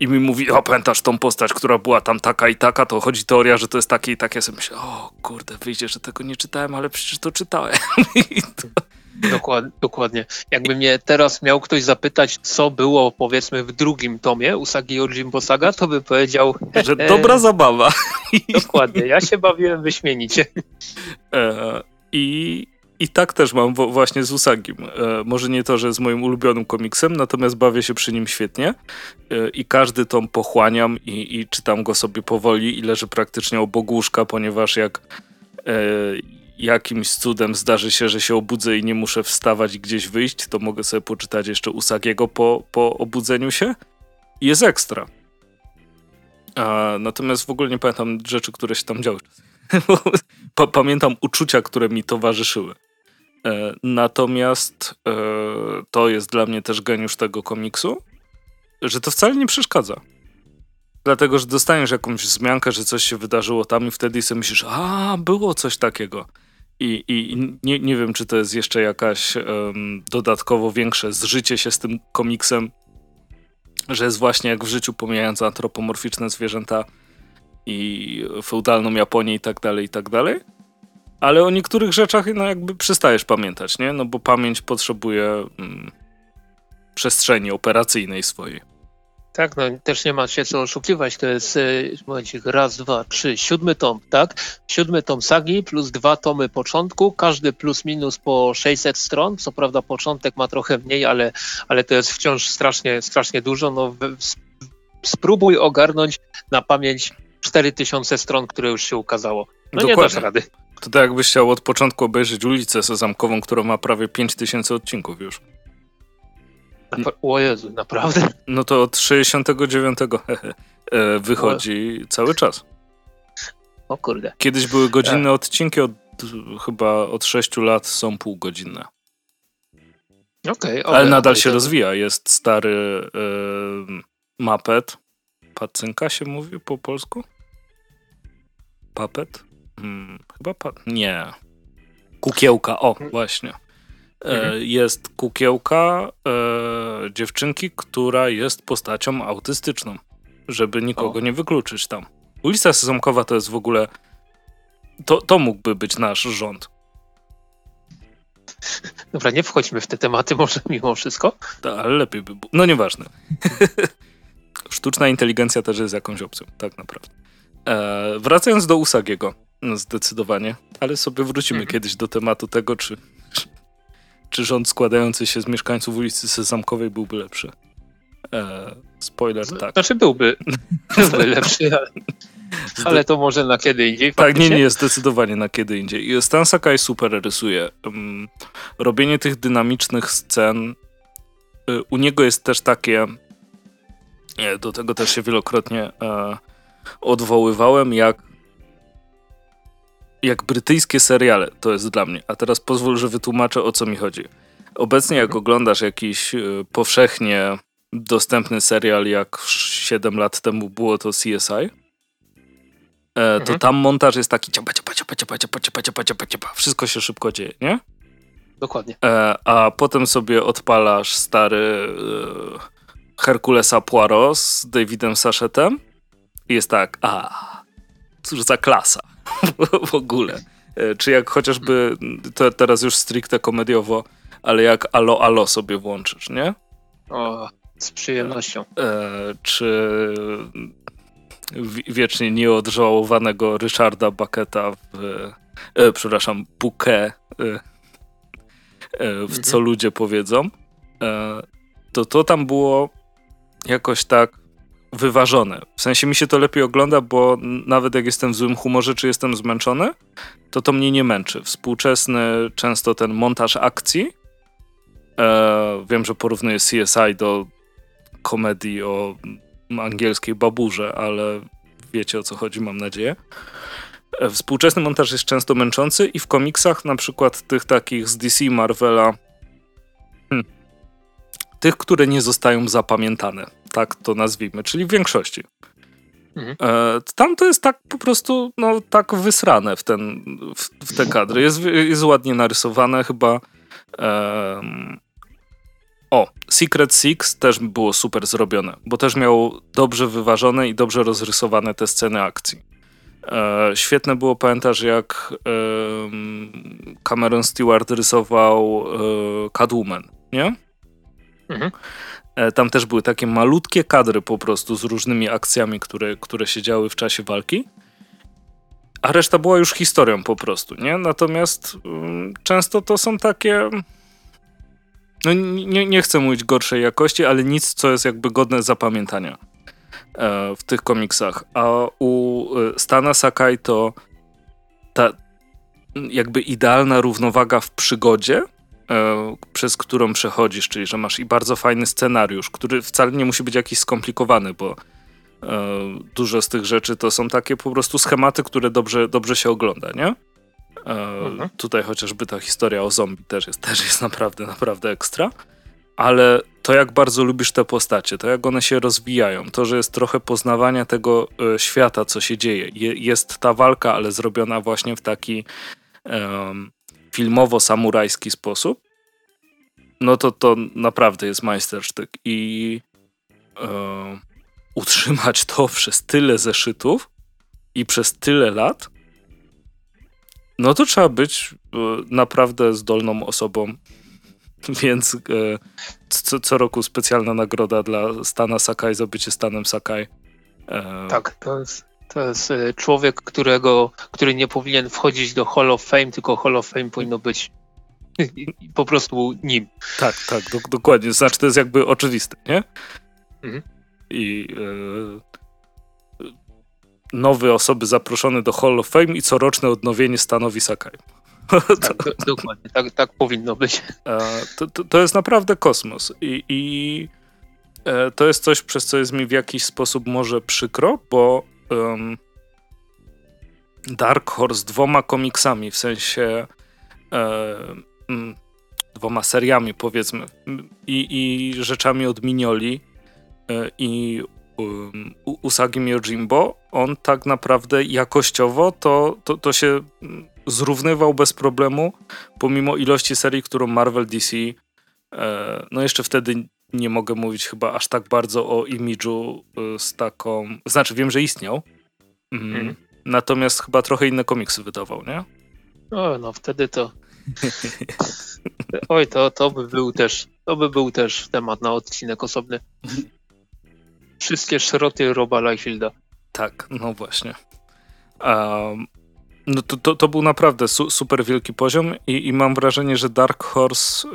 I mi mówi, o pamiętasz tą postać, która była tam taka i taka, to chodzi teoria, że to jest takie i takie. Ja sobie myślę, o kurde, wyjdzie, że tego nie czytałem, ale przecież to czytałem. to, Dokładnie, dokładnie. Jakby mnie teraz miał ktoś zapytać, co było powiedzmy w drugim tomie Usagi Yojimbo Saga, to by powiedział... Że dobra zabawa. Dokładnie, ja się bawiłem wyśmienicie. E, I, I tak też mam właśnie z Usagim. E, może nie to, że jest moim ulubionym komiksem, natomiast bawię się przy nim świetnie e, i każdy tom pochłaniam i, i czytam go sobie powoli i leży praktycznie obok łóżka, ponieważ jak e, jakimś cudem zdarzy się, że się obudzę i nie muszę wstawać i gdzieś wyjść, to mogę sobie poczytać jeszcze Usagiego po, po obudzeniu się. Jest ekstra. A, natomiast w ogóle nie pamiętam rzeczy, które się tam działy. pamiętam uczucia, które mi towarzyszyły. E, natomiast e, to jest dla mnie też geniusz tego komiksu, że to wcale nie przeszkadza. Dlatego, że dostaniesz jakąś wzmiankę, że coś się wydarzyło tam i wtedy sobie myślisz, a było coś takiego. I, i nie, nie wiem, czy to jest jeszcze jakaś um, dodatkowo większe zżycie się z tym komiksem, że jest właśnie jak w życiu, pomijając antropomorficzne zwierzęta i feudalną Japonię i tak dalej, i tak dalej. Ale o niektórych rzeczach no jakby przestajesz pamiętać, nie? No bo pamięć potrzebuje mm, przestrzeni operacyjnej swojej. Tak, no też nie ma się co oszukiwać, to jest y, momencik, raz, dwa, trzy, siódmy tom, tak? Siódmy tom sagi plus dwa tomy początku, każdy plus minus po 600 stron, co prawda początek ma trochę mniej, ale, ale to jest wciąż strasznie, strasznie dużo, no spróbuj ogarnąć na pamięć 4000 stron, które już się ukazało. No Dokładnie. nie dasz rady. To tak jakbyś chciał od początku obejrzeć ulicę Sezamkową, która ma prawie 5000 odcinków już. O Jezu, naprawdę? No to od 69 e, wychodzi o... cały czas. O kurde. Kiedyś były godzinne e. odcinki, od, chyba od 6 lat są półgodzinne. Okay, okay, Ale nadal okay, się rozwija. Jest stary yy, Mapet. Pacynka się mówi po polsku? Papet? Hmm, chyba pa... Nie. Kukiełka, o, mhm. właśnie. E, mhm. Jest kukiełka e, dziewczynki, która jest postacią autystyczną, żeby nikogo o. nie wykluczyć tam. Ulica Sezamkowa to jest w ogóle. To, to mógłby być nasz rząd. Dobra, nie wchodźmy w te tematy może mimo wszystko. Ta, ale lepiej by było. No nieważne. Sztuczna inteligencja też jest jakąś opcją, tak naprawdę. E, wracając do Usagiego, no zdecydowanie, ale sobie wrócimy mhm. kiedyś do tematu tego, czy, czy rząd składający się z mieszkańców ulicy Sezamkowej byłby lepszy. E, spoiler, tak. Znaczy byłby, byłby lepszy, ale, ale, to może na kiedy indziej. Tak, nie, nie, zdecydowanie na kiedy indziej. Stan Sakai super rysuje. Um, robienie tych dynamicznych scen y, u niego jest też takie do tego też się wielokrotnie e, odwoływałem, jak jak brytyjskie seriale to jest dla mnie. A teraz pozwól, że wytłumaczę o co mi chodzi. Obecnie jak oglądasz jakiś y, powszechnie dostępny serial, jak 7 lat temu było to CSI, e, to mhm. tam montaż jest taki ciapa, ciapa, ciapa, ciapa, ciapa, ciapa, ciapa, ciapa, ciapa. Wszystko się szybko dzieje, nie? Dokładnie. E, a potem sobie odpalasz stary e, Herkulesa Poirot z Davidem Sachetem i jest tak, a cóż za klasa w ogóle. E, czy jak chociażby, to teraz już stricte komediowo, ale jak Alo Alo sobie włączysz, nie? O, z przyjemnością. E, czy wiecznie nieodżałowanego Richarda Bucketa w, e, przepraszam, Bouquet e, e, w mhm. Co ludzie powiedzą, e, to to tam było jakoś tak wyważone. W sensie mi się to lepiej ogląda, bo nawet jak jestem w złym humorze, czy jestem zmęczony, to to mnie nie męczy. Współczesny, często ten montaż akcji. E, wiem, że porównuję CSI do komedii o angielskiej baburze, ale wiecie o co chodzi, mam nadzieję. E, współczesny montaż jest często męczący i w komiksach, na przykład tych takich z DC, Marvela, hmm, tych, które nie zostają zapamiętane, tak to nazwijmy, czyli w większości. Mhm. E, tam to jest tak po prostu, no tak wysrane w, ten, w, w te kadry. Jest, jest ładnie narysowane chyba. o, Secret Six też było super zrobione, bo też miało dobrze wyważone i dobrze rozrysowane te sceny akcji. E, świetne było, pamiętasz jak e, Cameron Stewart rysował e, Catwoman, nie? Mhm. E, tam też były takie malutkie kadry po prostu z różnymi akcjami, które, które się działy w czasie walki. A reszta była już historią po prostu, nie? Natomiast um, często to są takie. No nie, nie chcę mówić gorszej jakości, ale nic, co jest jakby godne zapamiętania e, w tych komiksach. A u e, Stana Sakai to ta jakby idealna równowaga w przygodzie przez którą przechodzisz, czyli że masz i bardzo fajny scenariusz, który wcale nie musi być jakiś skomplikowany, bo e, dużo z tych rzeczy to są takie po prostu schematy, które dobrze, dobrze się ogląda, nie? E, mhm. Tutaj chociażby ta historia o zombie też jest, też jest naprawdę, naprawdę ekstra. Ale to, jak bardzo lubisz te postacie, to jak one się rozwijają, to, że jest trochę poznawania tego świata, co się dzieje. jest ta walka, ale zrobiona właśnie w taki um, filmowo-samurajski sposób, no to to naprawdę jest majstersztyk i e, utrzymać to przez tyle zeszytów i przez tyle lat, no to trzeba być e, naprawdę zdolną osobą. Więc e, co, co, roku specjalna nagroda dla Stana Sakai za bycie Stanem Sakai. E, tak, to jest to jest e, człowiek, którego, który nie powinien wchodzić do Hall of Fame, tylko Hall of Fame powinno być po prostu nim. Tak, tak, do, dokładnie. Znaczy, to jest jakby oczywiste, nie? Mhm. I e, nowe osoby zaproszone do Hall of Fame i coroczne odnowienie stanowi Sakai. Tak, do, dokładnie, tak, tak powinno być. E, to, to, to, jest naprawdę kosmos i, i to jest coś, przez co jest mi w jakiś sposób może przykro, bo um, Dark Horse dwoma komiksami, w sensie mm, dwoma seriami powiedzmy i, i rzeczami od Minioli e, i um, Usagi Yojimbo, on tak naprawdę jakościowo to, to, to się mm, zrównywał bez problemu, pomimo ilości serii, którą Marvel DC e, no jeszcze wtedy nie mogę mówić chyba aż tak bardzo o imidżu e, z taką, znaczy wiem, że istniał, mm. Mm. natomiast chyba trochę inne komiksy wydawał, nie? O, no wtedy to Oj, to, to by był też, to by był też temat na odcinek osobny. Wszystkie szroty Roba Liefilda. Tak, no właśnie. Um, no to, to, to, był naprawdę su, super wielki poziom i, i, mam wrażenie, że Dark Horse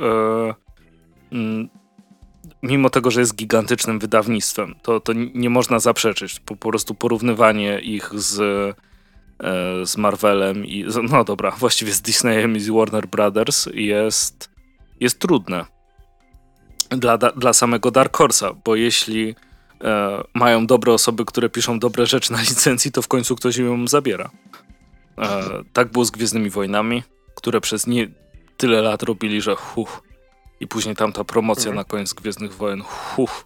m, mimo tego, że jest gigantycznym wydawnictwem, to, to nie można zaprzeczyć. Po, po prostu porównywanie ich z E, z Marvelem i no dobra, właściwie z Disneyem i z Warner Brothers jest, jest trudne dla, dla samego Dark Horse'a, bo jeśli e, mają dobre osoby, które piszą dobre rzeczy na licencji, to w końcu ktoś ją zabiera. E, tak było z Gwiezdnymi Wojnami, które przez nie tyle lat robili, że huh. I później tam ta promocja mhm. na koniec Gwiezdnych Wojen, huh.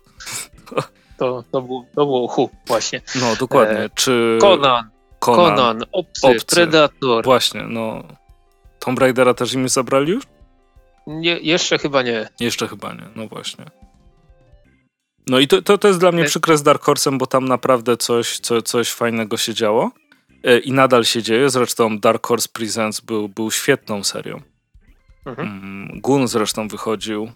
To, to, było, to było hu, właśnie. No, dokładnie. E, Czy... Conan. Conan, Conan obcy, obcy, Predator. Właśnie, no. Tomb Raidera też im zabrali już? Nie, jeszcze chyba nie. Jeszcze chyba nie, no właśnie. No i to, to, to jest dla mnie przykre z Dark Horse'em, bo tam naprawdę coś, co, coś fajnego się działo. E, I nadal się dzieje. Zresztą Dark Horse Presents był, był świetną serią. Mhm. Mm, Gun zresztą wychodził.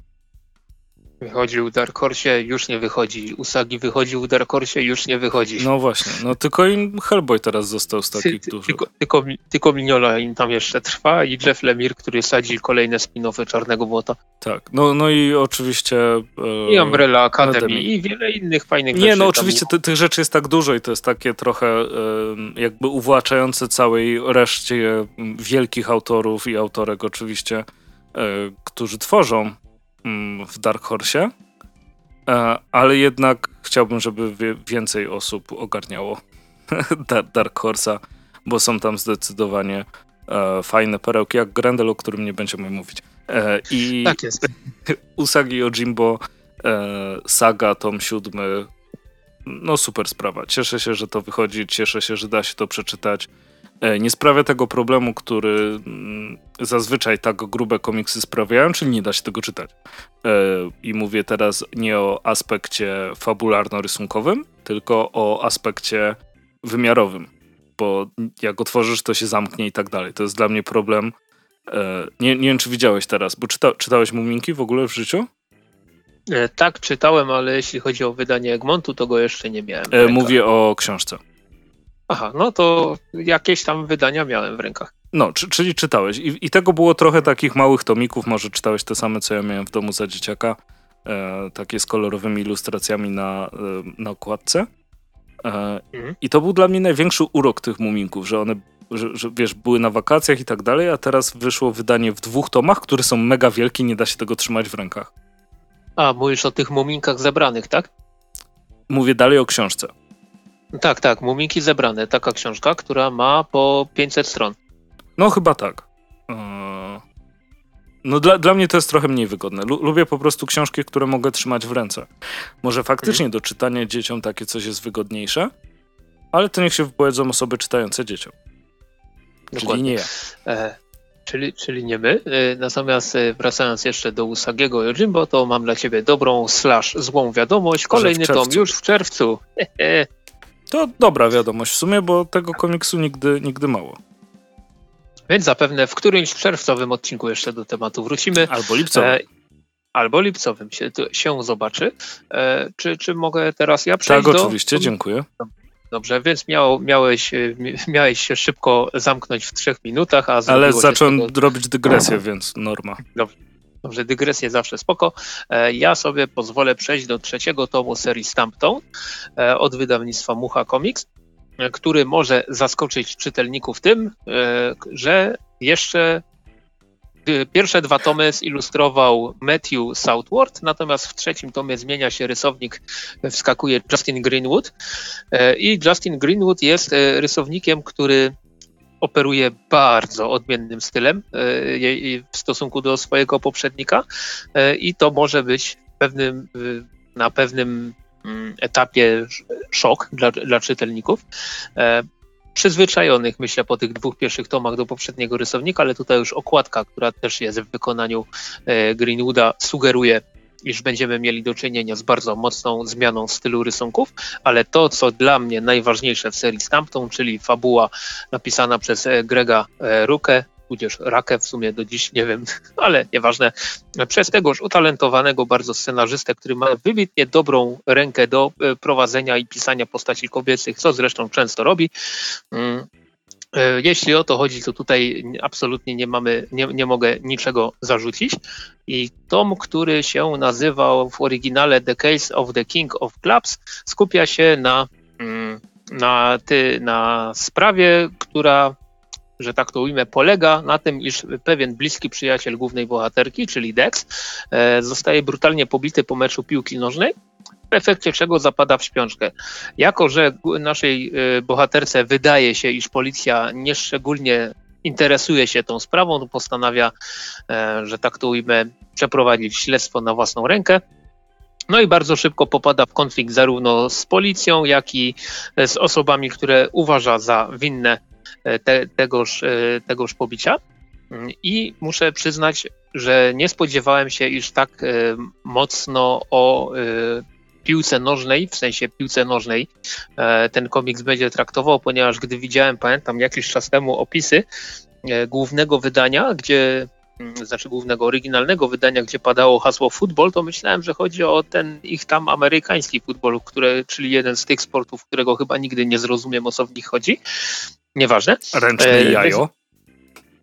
Wychodził Dark Horse, już nie wychodzi. Usagi wychodził Dark Horse, już nie wychodzi. No właśnie, no tylko im Hellboy teraz został z takich Ty, dużych. Tylko, tylko, tylko Mignola im tam jeszcze trwa i Jeff Lemire, który sadzi kolejne spin-offy Czarnego Błota. Tak, no, no i oczywiście... E, I Umbrella Academy, Academy, i wiele innych fajnych nie, rzeczy. Nie, no oczywiście ty, tych rzeczy jest tak dużo i to jest takie trochę e, jakby uwłaczające całej reszcie wielkich autorów i autorek oczywiście, e, którzy tworzą Mm, w Dark Horse, e, ale jednak chciałbym, żeby więcej osób ogarniało Dark Horse'a, bo są tam zdecydowanie e, fajne perełki, jak Grendel, o którym nie będziemy mówić. E, I tak jest. Usagi Ojimbo, saga, tom siódmy, no super sprawa. Cieszę się, że to wychodzi, cieszę się, że da się to przeczytać. E, nie sprawia tego problemu, który mm, zazwyczaj tak grube komiksy sprawiają, czyli nie da się tego czytać. E, I mówię teraz nie o aspekcie fabularno-rysunkowym, tylko o aspekcie wymiarowym, bo jak otworzysz, to się zamknie i tak dalej. To jest dla mnie problem. E, nie, nie wiem, czy widziałeś teraz, bo czyta, czytałeś Muminki w ogóle w życiu? Tak, czytałem, ale jeśli chodzi o wydanie Egmontu, to go jeszcze nie miałem. Mówię o książce. Aha, no to jakieś tam wydania miałem w rękach. No, czyli czytałeś. I, I, tego było trochę takich małych tomików, może czytałeś te same, co ja miałem w domu za dzieciaka. E, takie z kolorowymi ilustracjami na, e, na okładce. E, mhm. I to był dla mnie największy urok tych muminków, że one, że, że, wiesz, były na wakacjach i tak dalej, a teraz wyszło wydanie w dwóch tomach, które są mega wielkie, nie da się tego trzymać w rękach. A, mówisz o tych muminkach zebranych, tak? Mówię dalej o książce. Tak, tak, Muminki zebrane, taka książka, która ma po 500 stron. No chyba tak. E, no dla, dla mnie to jest trochę mniej wygodne. Lubię po prostu książki, które mogę trzymać w ręce. Może faktycznie mhm. do czytania dzieciom takie coś jest wygodniejsze, ale to niech się wypowiedzą osoby czytające dzieciom. Dokładnie. Czyli nie ja. E, czyli, czyli nie my. E, natomiast e, wracając jeszcze do Usagiego Jojimbo, to mam dla ciebie dobrą slash złą wiadomość. Kolejny tom już w czerwcu. To dobra wiadomość w sumie, bo tego komiksu nigdy, nigdy mało. Więc zapewne w którymś czerwcowym odcinku jeszcze do tematu wrócimy. Albo lipcowym. E, albo lipcowym się, się zobaczy. E, czy, czy mogę teraz ja przejść Tak, do... oczywiście, dziękuję. Dobrze, więc miał, miałeś, miałeś się szybko zamknąć w trzech minutach, a Ale zacząłem tego... robić dygresję, więc norma. Dobrze. Dobrze, dygresję zawsze spoko. E, ja sobie pozwolę przejść do trzeciego tomu serii Stampton e, od wydawnictwa Mucha Comics, e, który może zaskoczyć czytelników tym, że jeszcze Pierwsze dwa tomy zilustrował Matthew Southward, natomiast w trzecim tomie zmienia się rysownik, wskakuje Justin Greenwood. I Justin Greenwood jest rysownikiem, który operuje bardzo odmiennym stylem w stosunku do swojego poprzednika i to może być pewnym, na pewnym mm, etapie szok dla, dla czytelników. Przyzwyczajonych, myślę, po tych dwóch pierwszych tomach do poprzedniego rysownika, ale tutaj już okładka, która też jest w wykonaniu Greenwooda, sugeruje iż będziemy mieli do czynienia z bardzo mocną zmianą stylu rysunków, ale to, co dla mnie najważniejsze w serii Stampton, czyli fabuła napisana przez e, Grega e, Rukę, tudzież Rakę w sumie do dziś, nie wiem, ale nieważne, przez tegoż utalentowanego bardzo scenarzystę, który ma wybitnie dobrą rękę do e, prowadzenia i pisania postaci kobiecych, co zresztą często robi. E, jeśli o to chodzi, to tutaj absolutnie nie mamy, nie, nie mogę niczego zarzucić. I tom, który się nazywał w oryginale The Case of the King of Clubs, skupia się na, mm, na, ty, na sprawie, która, że tak to ujmę, polega na tym, iż pewien bliski przyjaciel głównej bohaterki, czyli Dex, e, zostaje brutalnie pobity po meczu piłki nożnej efekcie czego zapada w śpiączkę. Jako, że naszej y, bohaterce wydaje się, iż policja nieszczególnie interesuje się tą sprawą, to postanawia, e, że tak to ujmę, przeprowadzić śledztwo na własną rękę. No i bardzo szybko popada w konflikt zarówno z policją, jak i z osobami, które uważa za winne e, te, tegoż, e, tegoż pobicia. I muszę przyznać, że nie spodziewałem się, iż tak mocno o piłce nożnej, w sensie piłce nożnej, e, ten komiks będzie traktował, ponieważ gdy widziałem, pamiętam jakiś czas temu opisy e, głównego wydania, gdzie mm, znaczy głównego oryginalnego wydania, gdzie padało hasło futbol, to myślałem, że chodzi o ten ich tam amerykański futbol, które, czyli jeden z tych sportów, którego chyba nigdy nie zrozumiem o co w nich chodzi. Nieważne. Ręczne e, jajo.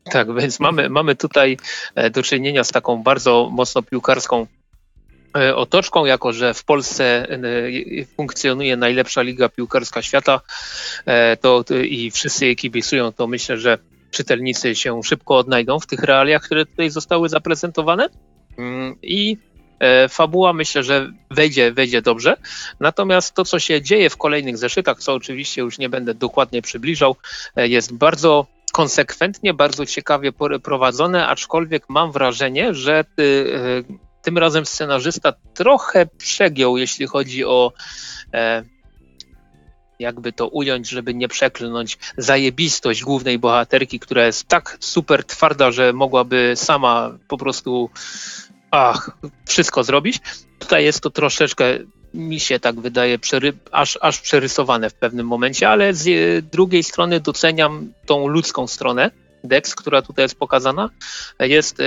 Tak, więc mamy, mamy tutaj do czynienia z taką bardzo mocno piłkarską E, otoczką, jako że w Polsce e, funkcjonuje najlepsza liga piłkarska świata e, to, i wszyscy jej kibicują, to myślę, że czytelnicy się szybko odnajdą w tych realiach, które tutaj zostały zaprezentowane. Mm, I fabuła myślę, że wejdzie, wejdzie dobrze. Natomiast to, co się dzieje w kolejnych zeszytach, co oczywiście już nie będę dokładnie przybliżał, jest bardzo konsekwentnie, bardzo ciekawie prowadzone, aczkolwiek mam wrażenie, że tym razem scenarzysta trochę przegiął, jeśli chodzi o e, jakby to ująć, żeby nie przeklnąć, zajebistość głównej bohaterki, która jest tak super twarda, że mogłaby sama po prostu ach, wszystko zrobić. Tutaj jest to troszeczkę, mi się tak wydaje, przery, aż, aż przerysowane w pewnym momencie, ale z drugiej strony doceniam tą ludzką stronę Dex, która tutaj jest pokazana. Jest e,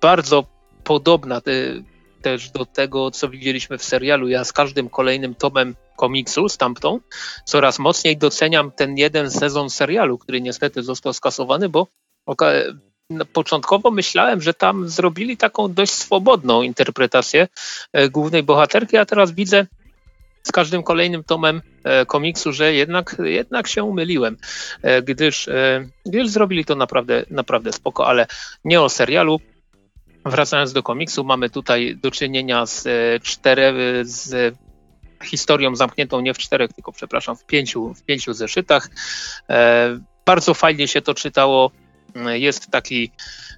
bardzo podobna te, też do tego, co widzieliśmy w serialu. Ja z każdym kolejnym tomem komiksu, Stampton, coraz mocniej doceniam ten jeden sezon serialu, który niestety został skasowany, bo początkowo myślałem, że tam zrobili taką dość swobodną interpretację e, głównej bohaterki, a teraz widzę z każdym kolejnym tomem e, komiksu, że jednak, jednak się umyliłem, e, gdyż, gdyż zrobili to naprawdę, naprawdę spoko, ale nie o serialu, Wracając do komiksu, mamy tutaj do czynienia z e, czterech, z historią zamkniętą nie w czterech, tylko przepraszam, w pięciu, w pięciu zeszytach. E, bardzo fajnie się to czytało. Jest taki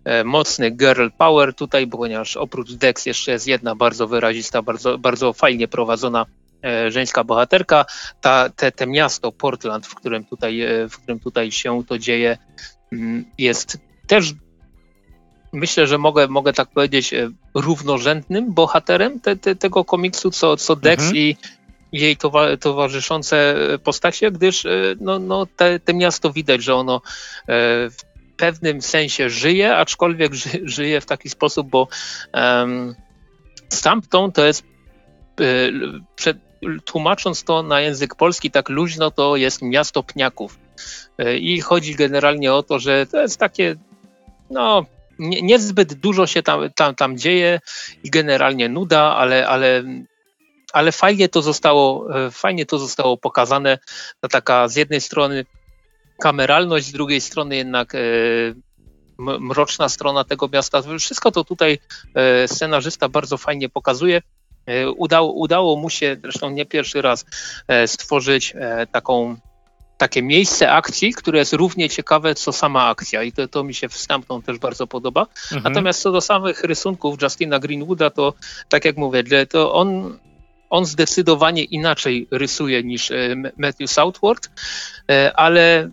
e, mocny girl power tutaj, ponieważ oprócz Dex jeszcze jest jedna bardzo wyrazista, bardzo, bardzo fajnie prowadzona żeńska bohaterka. Ta, te, te miasto Portland, w którym, tutaj, w którym tutaj się to dzieje, jest też myślę, że mogę, mogę tak powiedzieć, e, równorzędnym bohaterem te, te, tego komiksu, co, co Dex mhm. i jej towarzyszące postacie, gdyż e, no, no te, te miasto widać, że ono e, w pewnym sensie żyje, aczkolwiek ży, żyje w taki sposób, bo um, Stampton to jest przed, tłumacząc to na język polski tak luźno, to jest miasto pniaków. I chodzi generalnie o to, że to jest takie no, nie, niezbyt dużo się tam, tam, tam dzieje i generalnie nuda, ale, ale, ale fajnie to zostało, e, fajnie to zostało pokazane. To taka z jednej strony kameralność, z drugiej strony jednak e, mroczna strona tego miasta. Wszystko to tutaj e, scenarzysta bardzo fajnie pokazuje. Udało, udało mu się, zresztą nie pierwszy raz, stworzyć taką takie miejsce akcji, które jest równie ciekawe co sama akcja i to, to mi się w Stampton też bardzo podoba. Mhm. Natomiast co do samych rysunków Justina Greenwooda, to tak jak mówię, to on on zdecydowanie inaczej rysuje niż e, Matthew Southward, e, ale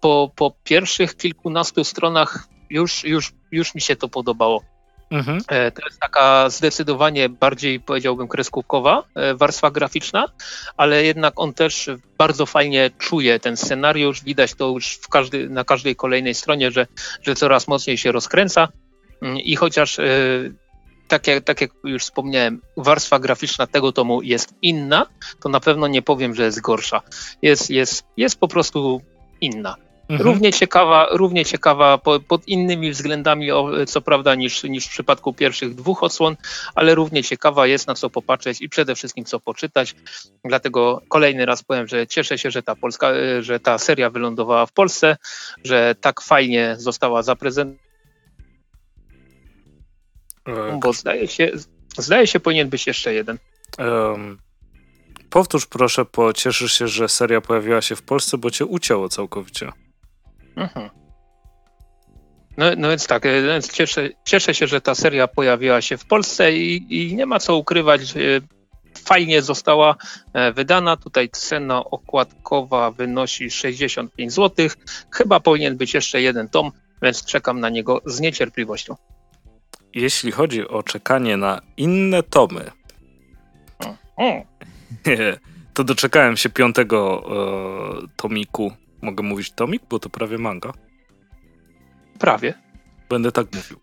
po, po pierwszych kilkunastu stronach już, już, już mi się to podobało. Mhm. E, to jest taka zdecydowanie bardziej, powiedziałbym, kreskówkowa warstwa graficzna, ale jednak on też bardzo fajnie czuje ten scenariusz. Widać to już każdy, na każdej kolejnej stronie, że, że coraz mocniej się rozkręca. Mm, I chociaż tak jak, tak jak już wspomniałem, warstwa graficzna tego tomu jest inna, to na pewno nie powiem, że jest gorsza. Jest, jest, jest po prostu inna. Mhm. Równie ciekawa, równie ciekawa po, pod innymi względami, co prawda, niż, niż w przypadku pierwszych dwóch odsłon, ale równie ciekawa jest na co popatrzeć i przede wszystkim co poczytać. Dlatego kolejny raz powiem, że cieszę się, że ta polska, że ta seria wylądowała w Polsce, że tak fajnie została zaprezentowana tak. Bo zdaje się, zdaje się, powinien być jeszcze jeden. Um, powtórz proszę, bo cieszysz się, że seria pojawiła się w Polsce, bo cię ucięło całkowicie. Mhm. No, no więc tak, e, więc cieszę, cieszę się, że ta seria pojawiła się w Polsce i, i nie ma co ukrywać. Fajnie została e, wydana. Tutaj cena okładkowa wynosi 65 zł. Chyba powinien być jeszcze jeden tom, więc czekam na niego z niecierpliwością jeśli chodzi o czekanie na inne tomy, to doczekałem się piątego e, tomiku. Mogę mówić tomik, bo to prawie manga. Prawie. Będę tak mówił.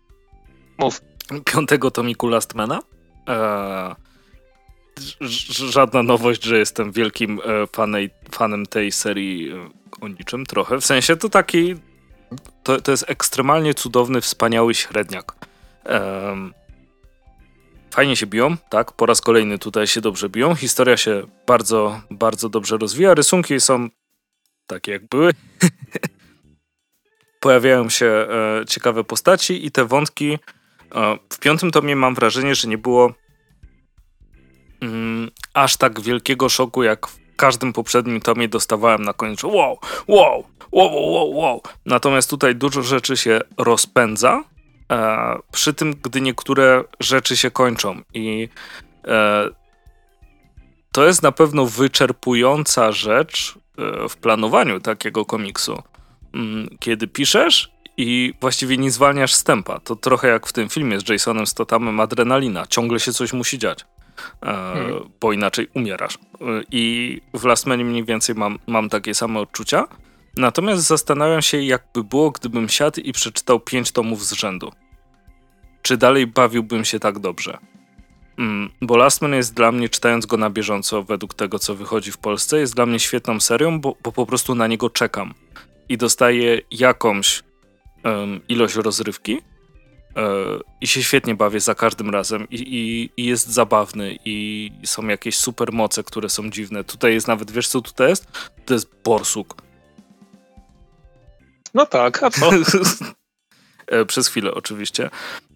Mów. Piątego tomiku Lastmana. E, żadna nowość, że jestem wielkim e, fanej, fanem tej serii e, o niczym trochę. W sensie to taki. To, to jest ekstremalnie cudowny, wspaniały średniak Um, fajnie się biją, tak? Po raz kolejny tutaj się dobrze biją. Historia się bardzo, bardzo dobrze rozwija. Rysunki są takie jak były. Pojawiają się e, ciekawe postaci i te wątki. E, w piątym tomie mam wrażenie, że nie było mm, aż tak wielkiego szoku, jak w każdym poprzednim tomie dostawałem na końcu. Wow, wow, wow, wow, wow. Natomiast tutaj dużo rzeczy się rozpędza E, przy tym, gdy niektóre rzeczy się kończą i e, to jest na pewno wyczerpująca rzecz w planowaniu takiego komiksu. Mm, kiedy piszesz i właściwie nie zwalniasz stępa. To trochę jak w tym filmie z Jasonem Stathamem Adrenalina. Ciągle się coś musi dziać, hmm. bo inaczej umierasz. I w Last Man mniej więcej mam, mam takie same odczucia. Natomiast zastanawiam się, jakby było, gdybym siadł i przeczytał pięć tomów z rzędu. Czy dalej bawiłbym się tak dobrze? Mm, bo Last Man jest dla mnie, czytając go na bieżąco, według tego, co wychodzi w Polsce, jest dla mnie świetną serią, bo, bo po prostu na niego czekam. I dostaję jakąś um, ilość rozrywki, e, i się świetnie bawię za każdym razem i, i, i, jest zabawny i są jakieś super moce, które są dziwne. Tutaj jest nawet, wiesz co tutaj jest? To jest borsuk. No tak, a co? E, przez chwilę oczywiście.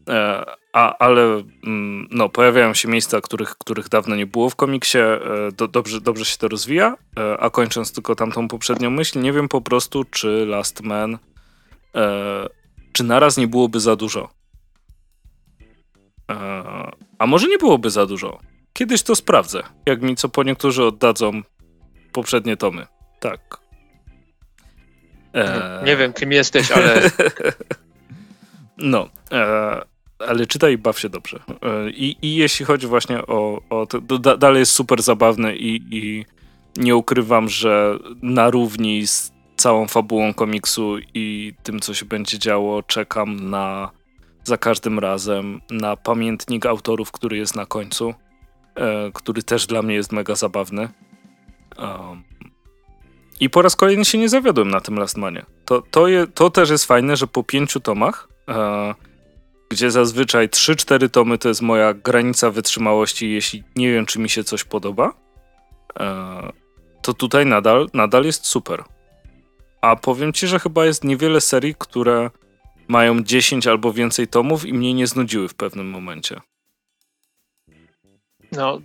E, a, ale mm, no, pojawiają się miejsca, których, których dawno nie było w komiksie. E, do, dobrze, dobrze się to rozwija. A kończąc tylko tamtą poprzednią myśl, nie wiem po prostu, czy Last Man, czy naraz nie byłoby za dużo. A może nie byłoby za dużo. Kiedyś to sprawdzę. Jak mi co po niektórzy oddadzą poprzednie tomy. Tak. E... Nie wiem, kim jesteś, ale. no. E... Ale czytaj i baw się dobrze. E... I, I jeśli chodzi właśnie o. o to, to dalej jest super zabawne i, i nie ukrywam, że na równi z całą fabułą komiksu i tym, co się będzie działo, czekam na za każdym razem na pamiętnik autorów, który jest na końcu, e, który też dla mnie jest mega zabawny. Um, i po raz kolejny się nie zawiodłem na tym Lastmanie. To, to, je, to też jest fajne, że po pięciu tomach, e, gdzie zazwyczaj 3-4 tomy to jest moja granica wytrzymałości, jeśli nie wiem, czy mi się coś podoba, e, to tutaj nadal, nadal jest super. A powiem ci, że chyba jest niewiele serii, które mają 10 albo więcej tomów i mnie nie znudziły w pewnym momencie. No,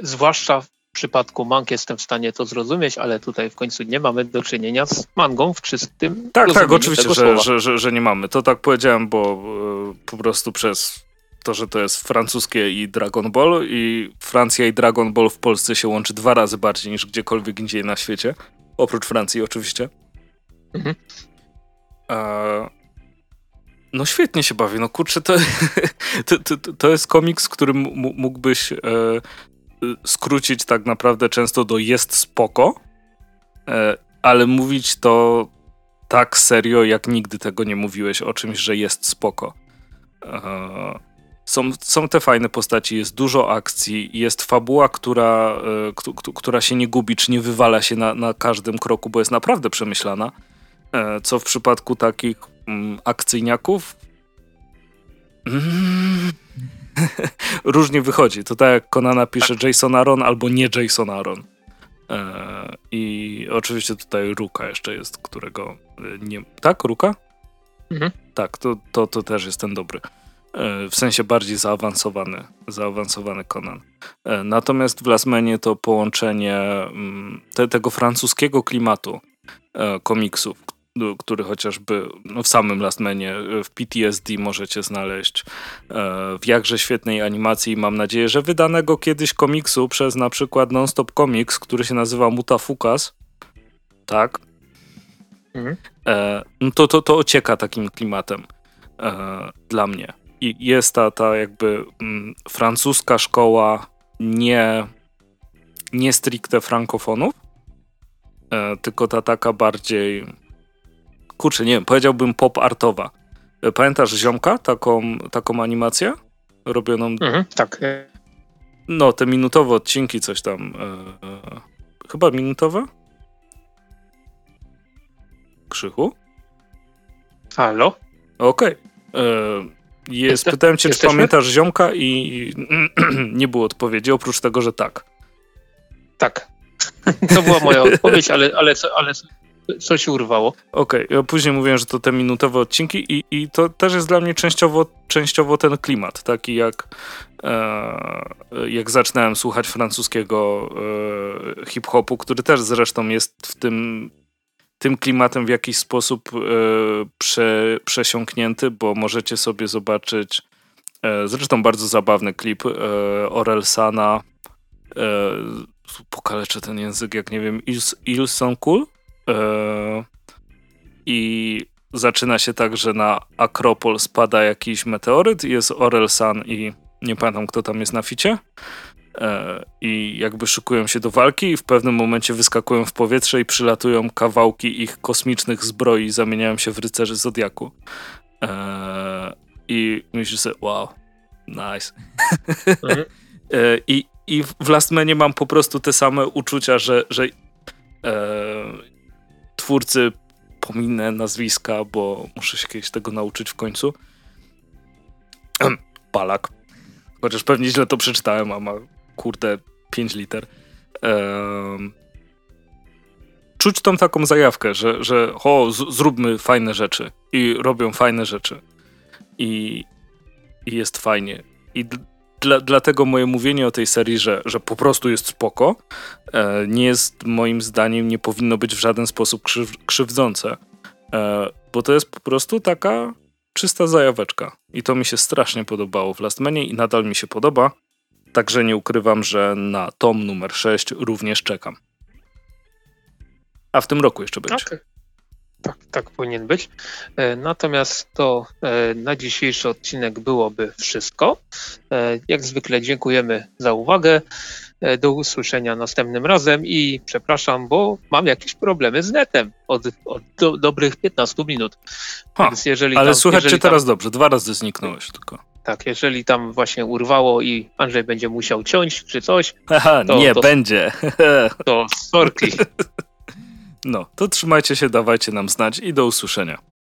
zwłaszcza przypadku mang jestem w stanie to zrozumieć, ale tutaj w końcu nie mamy do czynienia z mangą w czystym Tak, tak, oczywiście, że, że, że, że, nie mamy. To tak powiedziałem, bo y, po prostu przez to, że to jest francuskie i Dragon Ball i Francja i Dragon Ball w Polsce się łączy dwa razy bardziej niż gdziekolwiek indziej na świecie. Oprócz Francji oczywiście. Mhm. E, no świetnie się bawi. No kurczę, to, to, to, to jest komiks, który mógłbyś e, skrócić tak naprawdę często do jest spoko, e, ale mówić to tak serio, jak nigdy tego nie mówiłeś o czymś, że jest spoko. E, są, są te fajne postaci, jest dużo akcji, jest fabuła, która, y, która się nie gubi, czy nie wywala się na, na każdym kroku, bo jest naprawdę przemyślana. E, co w przypadku takich mm, akcyjniaków różnie wychodzi. To tak jak Konana pisze tak. Jason Aaron albo nie Jason Aaron. E, I oczywiście tutaj Ruka jeszcze jest, którego y, nie. Tak, Ruka? Mhm. Tak, to, to, to też jest ten dobry. E, w sensie bardziej zaawansowany, zaawansowany Conan. E, natomiast w Lasmenie to połączenie mm, te, tego francuskiego klimatu e, komiksów, który chociażby no w samym Lastmanie w PTSD możecie znaleźć w jakże świetnej animacji. Mam nadzieję, że wydanego kiedyś komiksu przez na przykład Nonstop Comics, który się nazywa Mutafukas. Tak. Mhm. No to, to, to ocieka takim klimatem dla mnie i jest ta, ta jakby mm, francuska szkoła nie, nie stricte frankofonów, e, tylko ta taka bardziej, kurczę, nie wiem, powiedziałbym pop-artowa. E, pamiętasz Ziomka, taką, taką animację robioną? Mhm, tak. No, te minutowe odcinki, coś tam. E, e, chyba minutowe? Krzychu? Halo? Okej. Okay. E, jest, pytałem cię, Jesteśmy? czy pamiętasz ziomka i nie było odpowiedzi, oprócz tego, że tak. Tak. To była moja odpowiedź, ale, ale, ale coś urwało. Okej, okay. później mówiłem, że to te minutowe odcinki i, i to też jest dla mnie częściowo, częściowo ten klimat, taki jak e, jak zaczynałem słuchać francuskiego e, hip-hopu, który też zresztą jest w tym tym klimatem w jakiś sposób e, prze, przesiąknięty, bo możecie sobie zobaczyć e, zresztą bardzo zabawny klip e, Orelsana e, pokaleczę ten język, jak nie wiem, Ils, Ilson Cool i zaczyna się tak, że na Akropol spada jakiś meteoryt, jest Orelsan i nie pamiętam kto tam jest na ficie E, i jakby szykują się do walki i w pewnym momencie wyskakują w powietrze i przylatują kawałki ich kosmicznych zbroi i zamieniają się w rycerzy Zodiaku. E, I myślisz sobie, wow, nice. Mhm. E, I, I w Lastmanie mam po prostu te same uczucia, że, że twórcy pominę nazwiska, bo muszę się kiedyś tego nauczyć w końcu. Palak. Chociaż pewnie źle to przeczytałem, a ma kurde, 5 liter. Czuć tą taką zajawkę, że, że o, z, zróbmy fajne rzeczy i robią fajne rzeczy i, i jest fajnie. I dla, dlatego moje mówienie o tej serii, że, że po prostu jest spoko, e, nie jest moim zdaniem, nie powinno być w żaden sposób krzyw, krzywdzące, e, bo to jest po prostu taka czysta zajaweczka. I to mi się strasznie podobało w Last Manie i nadal mi się podoba. Także nie ukrywam, że na tom numer 6 również czekam. A w tym roku jeszcze będzie. Okay. Tak, tak powinien być. E, natomiast to e, na dzisiejszy odcinek byłoby wszystko. E, jak zwykle dziękujemy za uwagę. Do usłyszenia następnym razem i przepraszam, bo mam jakieś problemy z netem od, od do, dobrych 15 minut. Ha, ale tam, słychać cię teraz dobrze, dwa razy zniknąłeś tylko. Tak, jeżeli tam właśnie urwało i Andrzej będzie musiał ciąć czy coś. Aha, to, nie, to, będzie. To sorki. No, to trzymajcie się, dawajcie nam znać i do usłyszenia.